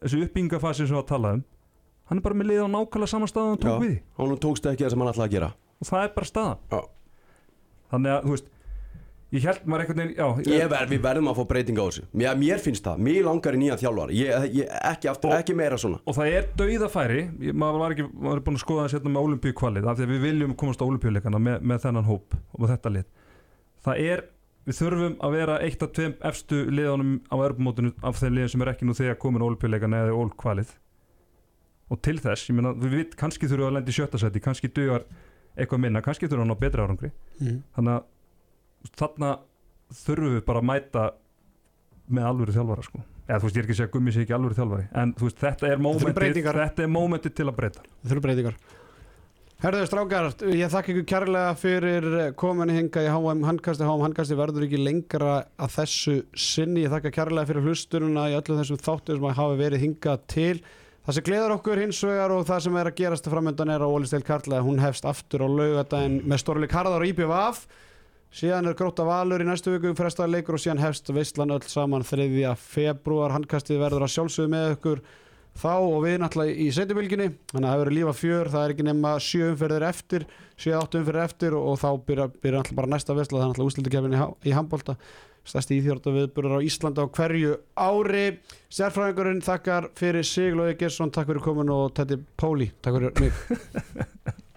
þessu uppbyggingafasi sem við að tala um hann er bara með liði á nákvæmlega sama stað og hann tók Já. við og hann tókst ekki það sem hann ætlaði að gera og það er bara staðan Já. þannig að, þú veist ég held maður einhvern veginn, já Ég ver, við verðum að fá breyting á þessu. Mér, mér finnst það, mér langar í nýjan þjálfar ég, ég, ekki, aftur, Og- ekki meira svona. og það er dauðafæri. Ég- maður var ekki, maður er búin að skoða þessi hérna með olimpíu kvalið, af því að við viljum komast á olimpíuleikana með, með þennan hóp og með þetta lið. Það er, við þurfum að vera eitt af tveim efstu liðanum á erbumótinu af þeim liðum sem er ekki nú þegar komin á olimpíuleikana eða ól kvalið og til þess, ég meina, við veit kannski þurfum að lenda í sjötta seti, kannski dugar eitthvað minna, kannski þurfum við að ná betri árangri. Mhm. þannig að þarna þurfum við bara að mæta með alvöru þjálfara sko. Eða þú veist, ég er ekki að segja að gummi sé ekki alveg þjálfari en þú veist, þetta er mómentið þetta er mómentið til að breyta. Þurfum breytingar. Herðu strákar, ég þakka ykkur kærlega fyrir komin hinga í HM handkasti. HM handkasti verður ekki lengra að þessu sinni, ég þakka kærlega fyrir hlustununa í öllu þessum þáttu sem að hafa verið hingað til. Það sem gleður okkur hins vegar og það sem er að gerast framöndan er á Ólisteil Karla hún hefst aftur á laugadaginn með stórleik Harðar og IPVaf síðan er gróta valur í næstu viku frestaði leikur og síðan hefst veistlan öll saman 3. februar handkastið verður að sjálfsögðu með okkur þá og við náttúrulega í setjubilginni þannig að það verður lífa fjör, það er ekki nema sjö umferðir eftir, sjö áttu umferðir eftir og, og þá byrja, byrja náttúrulega bara næsta veistla það er náttúrulega úslutakefnin í, handbólta stærsti íþjórta viðburður á Íslanda á hverju ári. Sérfræðingurinn þakkar fyrir sig Lóði Gersson, takk fyrir komin og Teddy Póli, takk fyrir mig *laughs*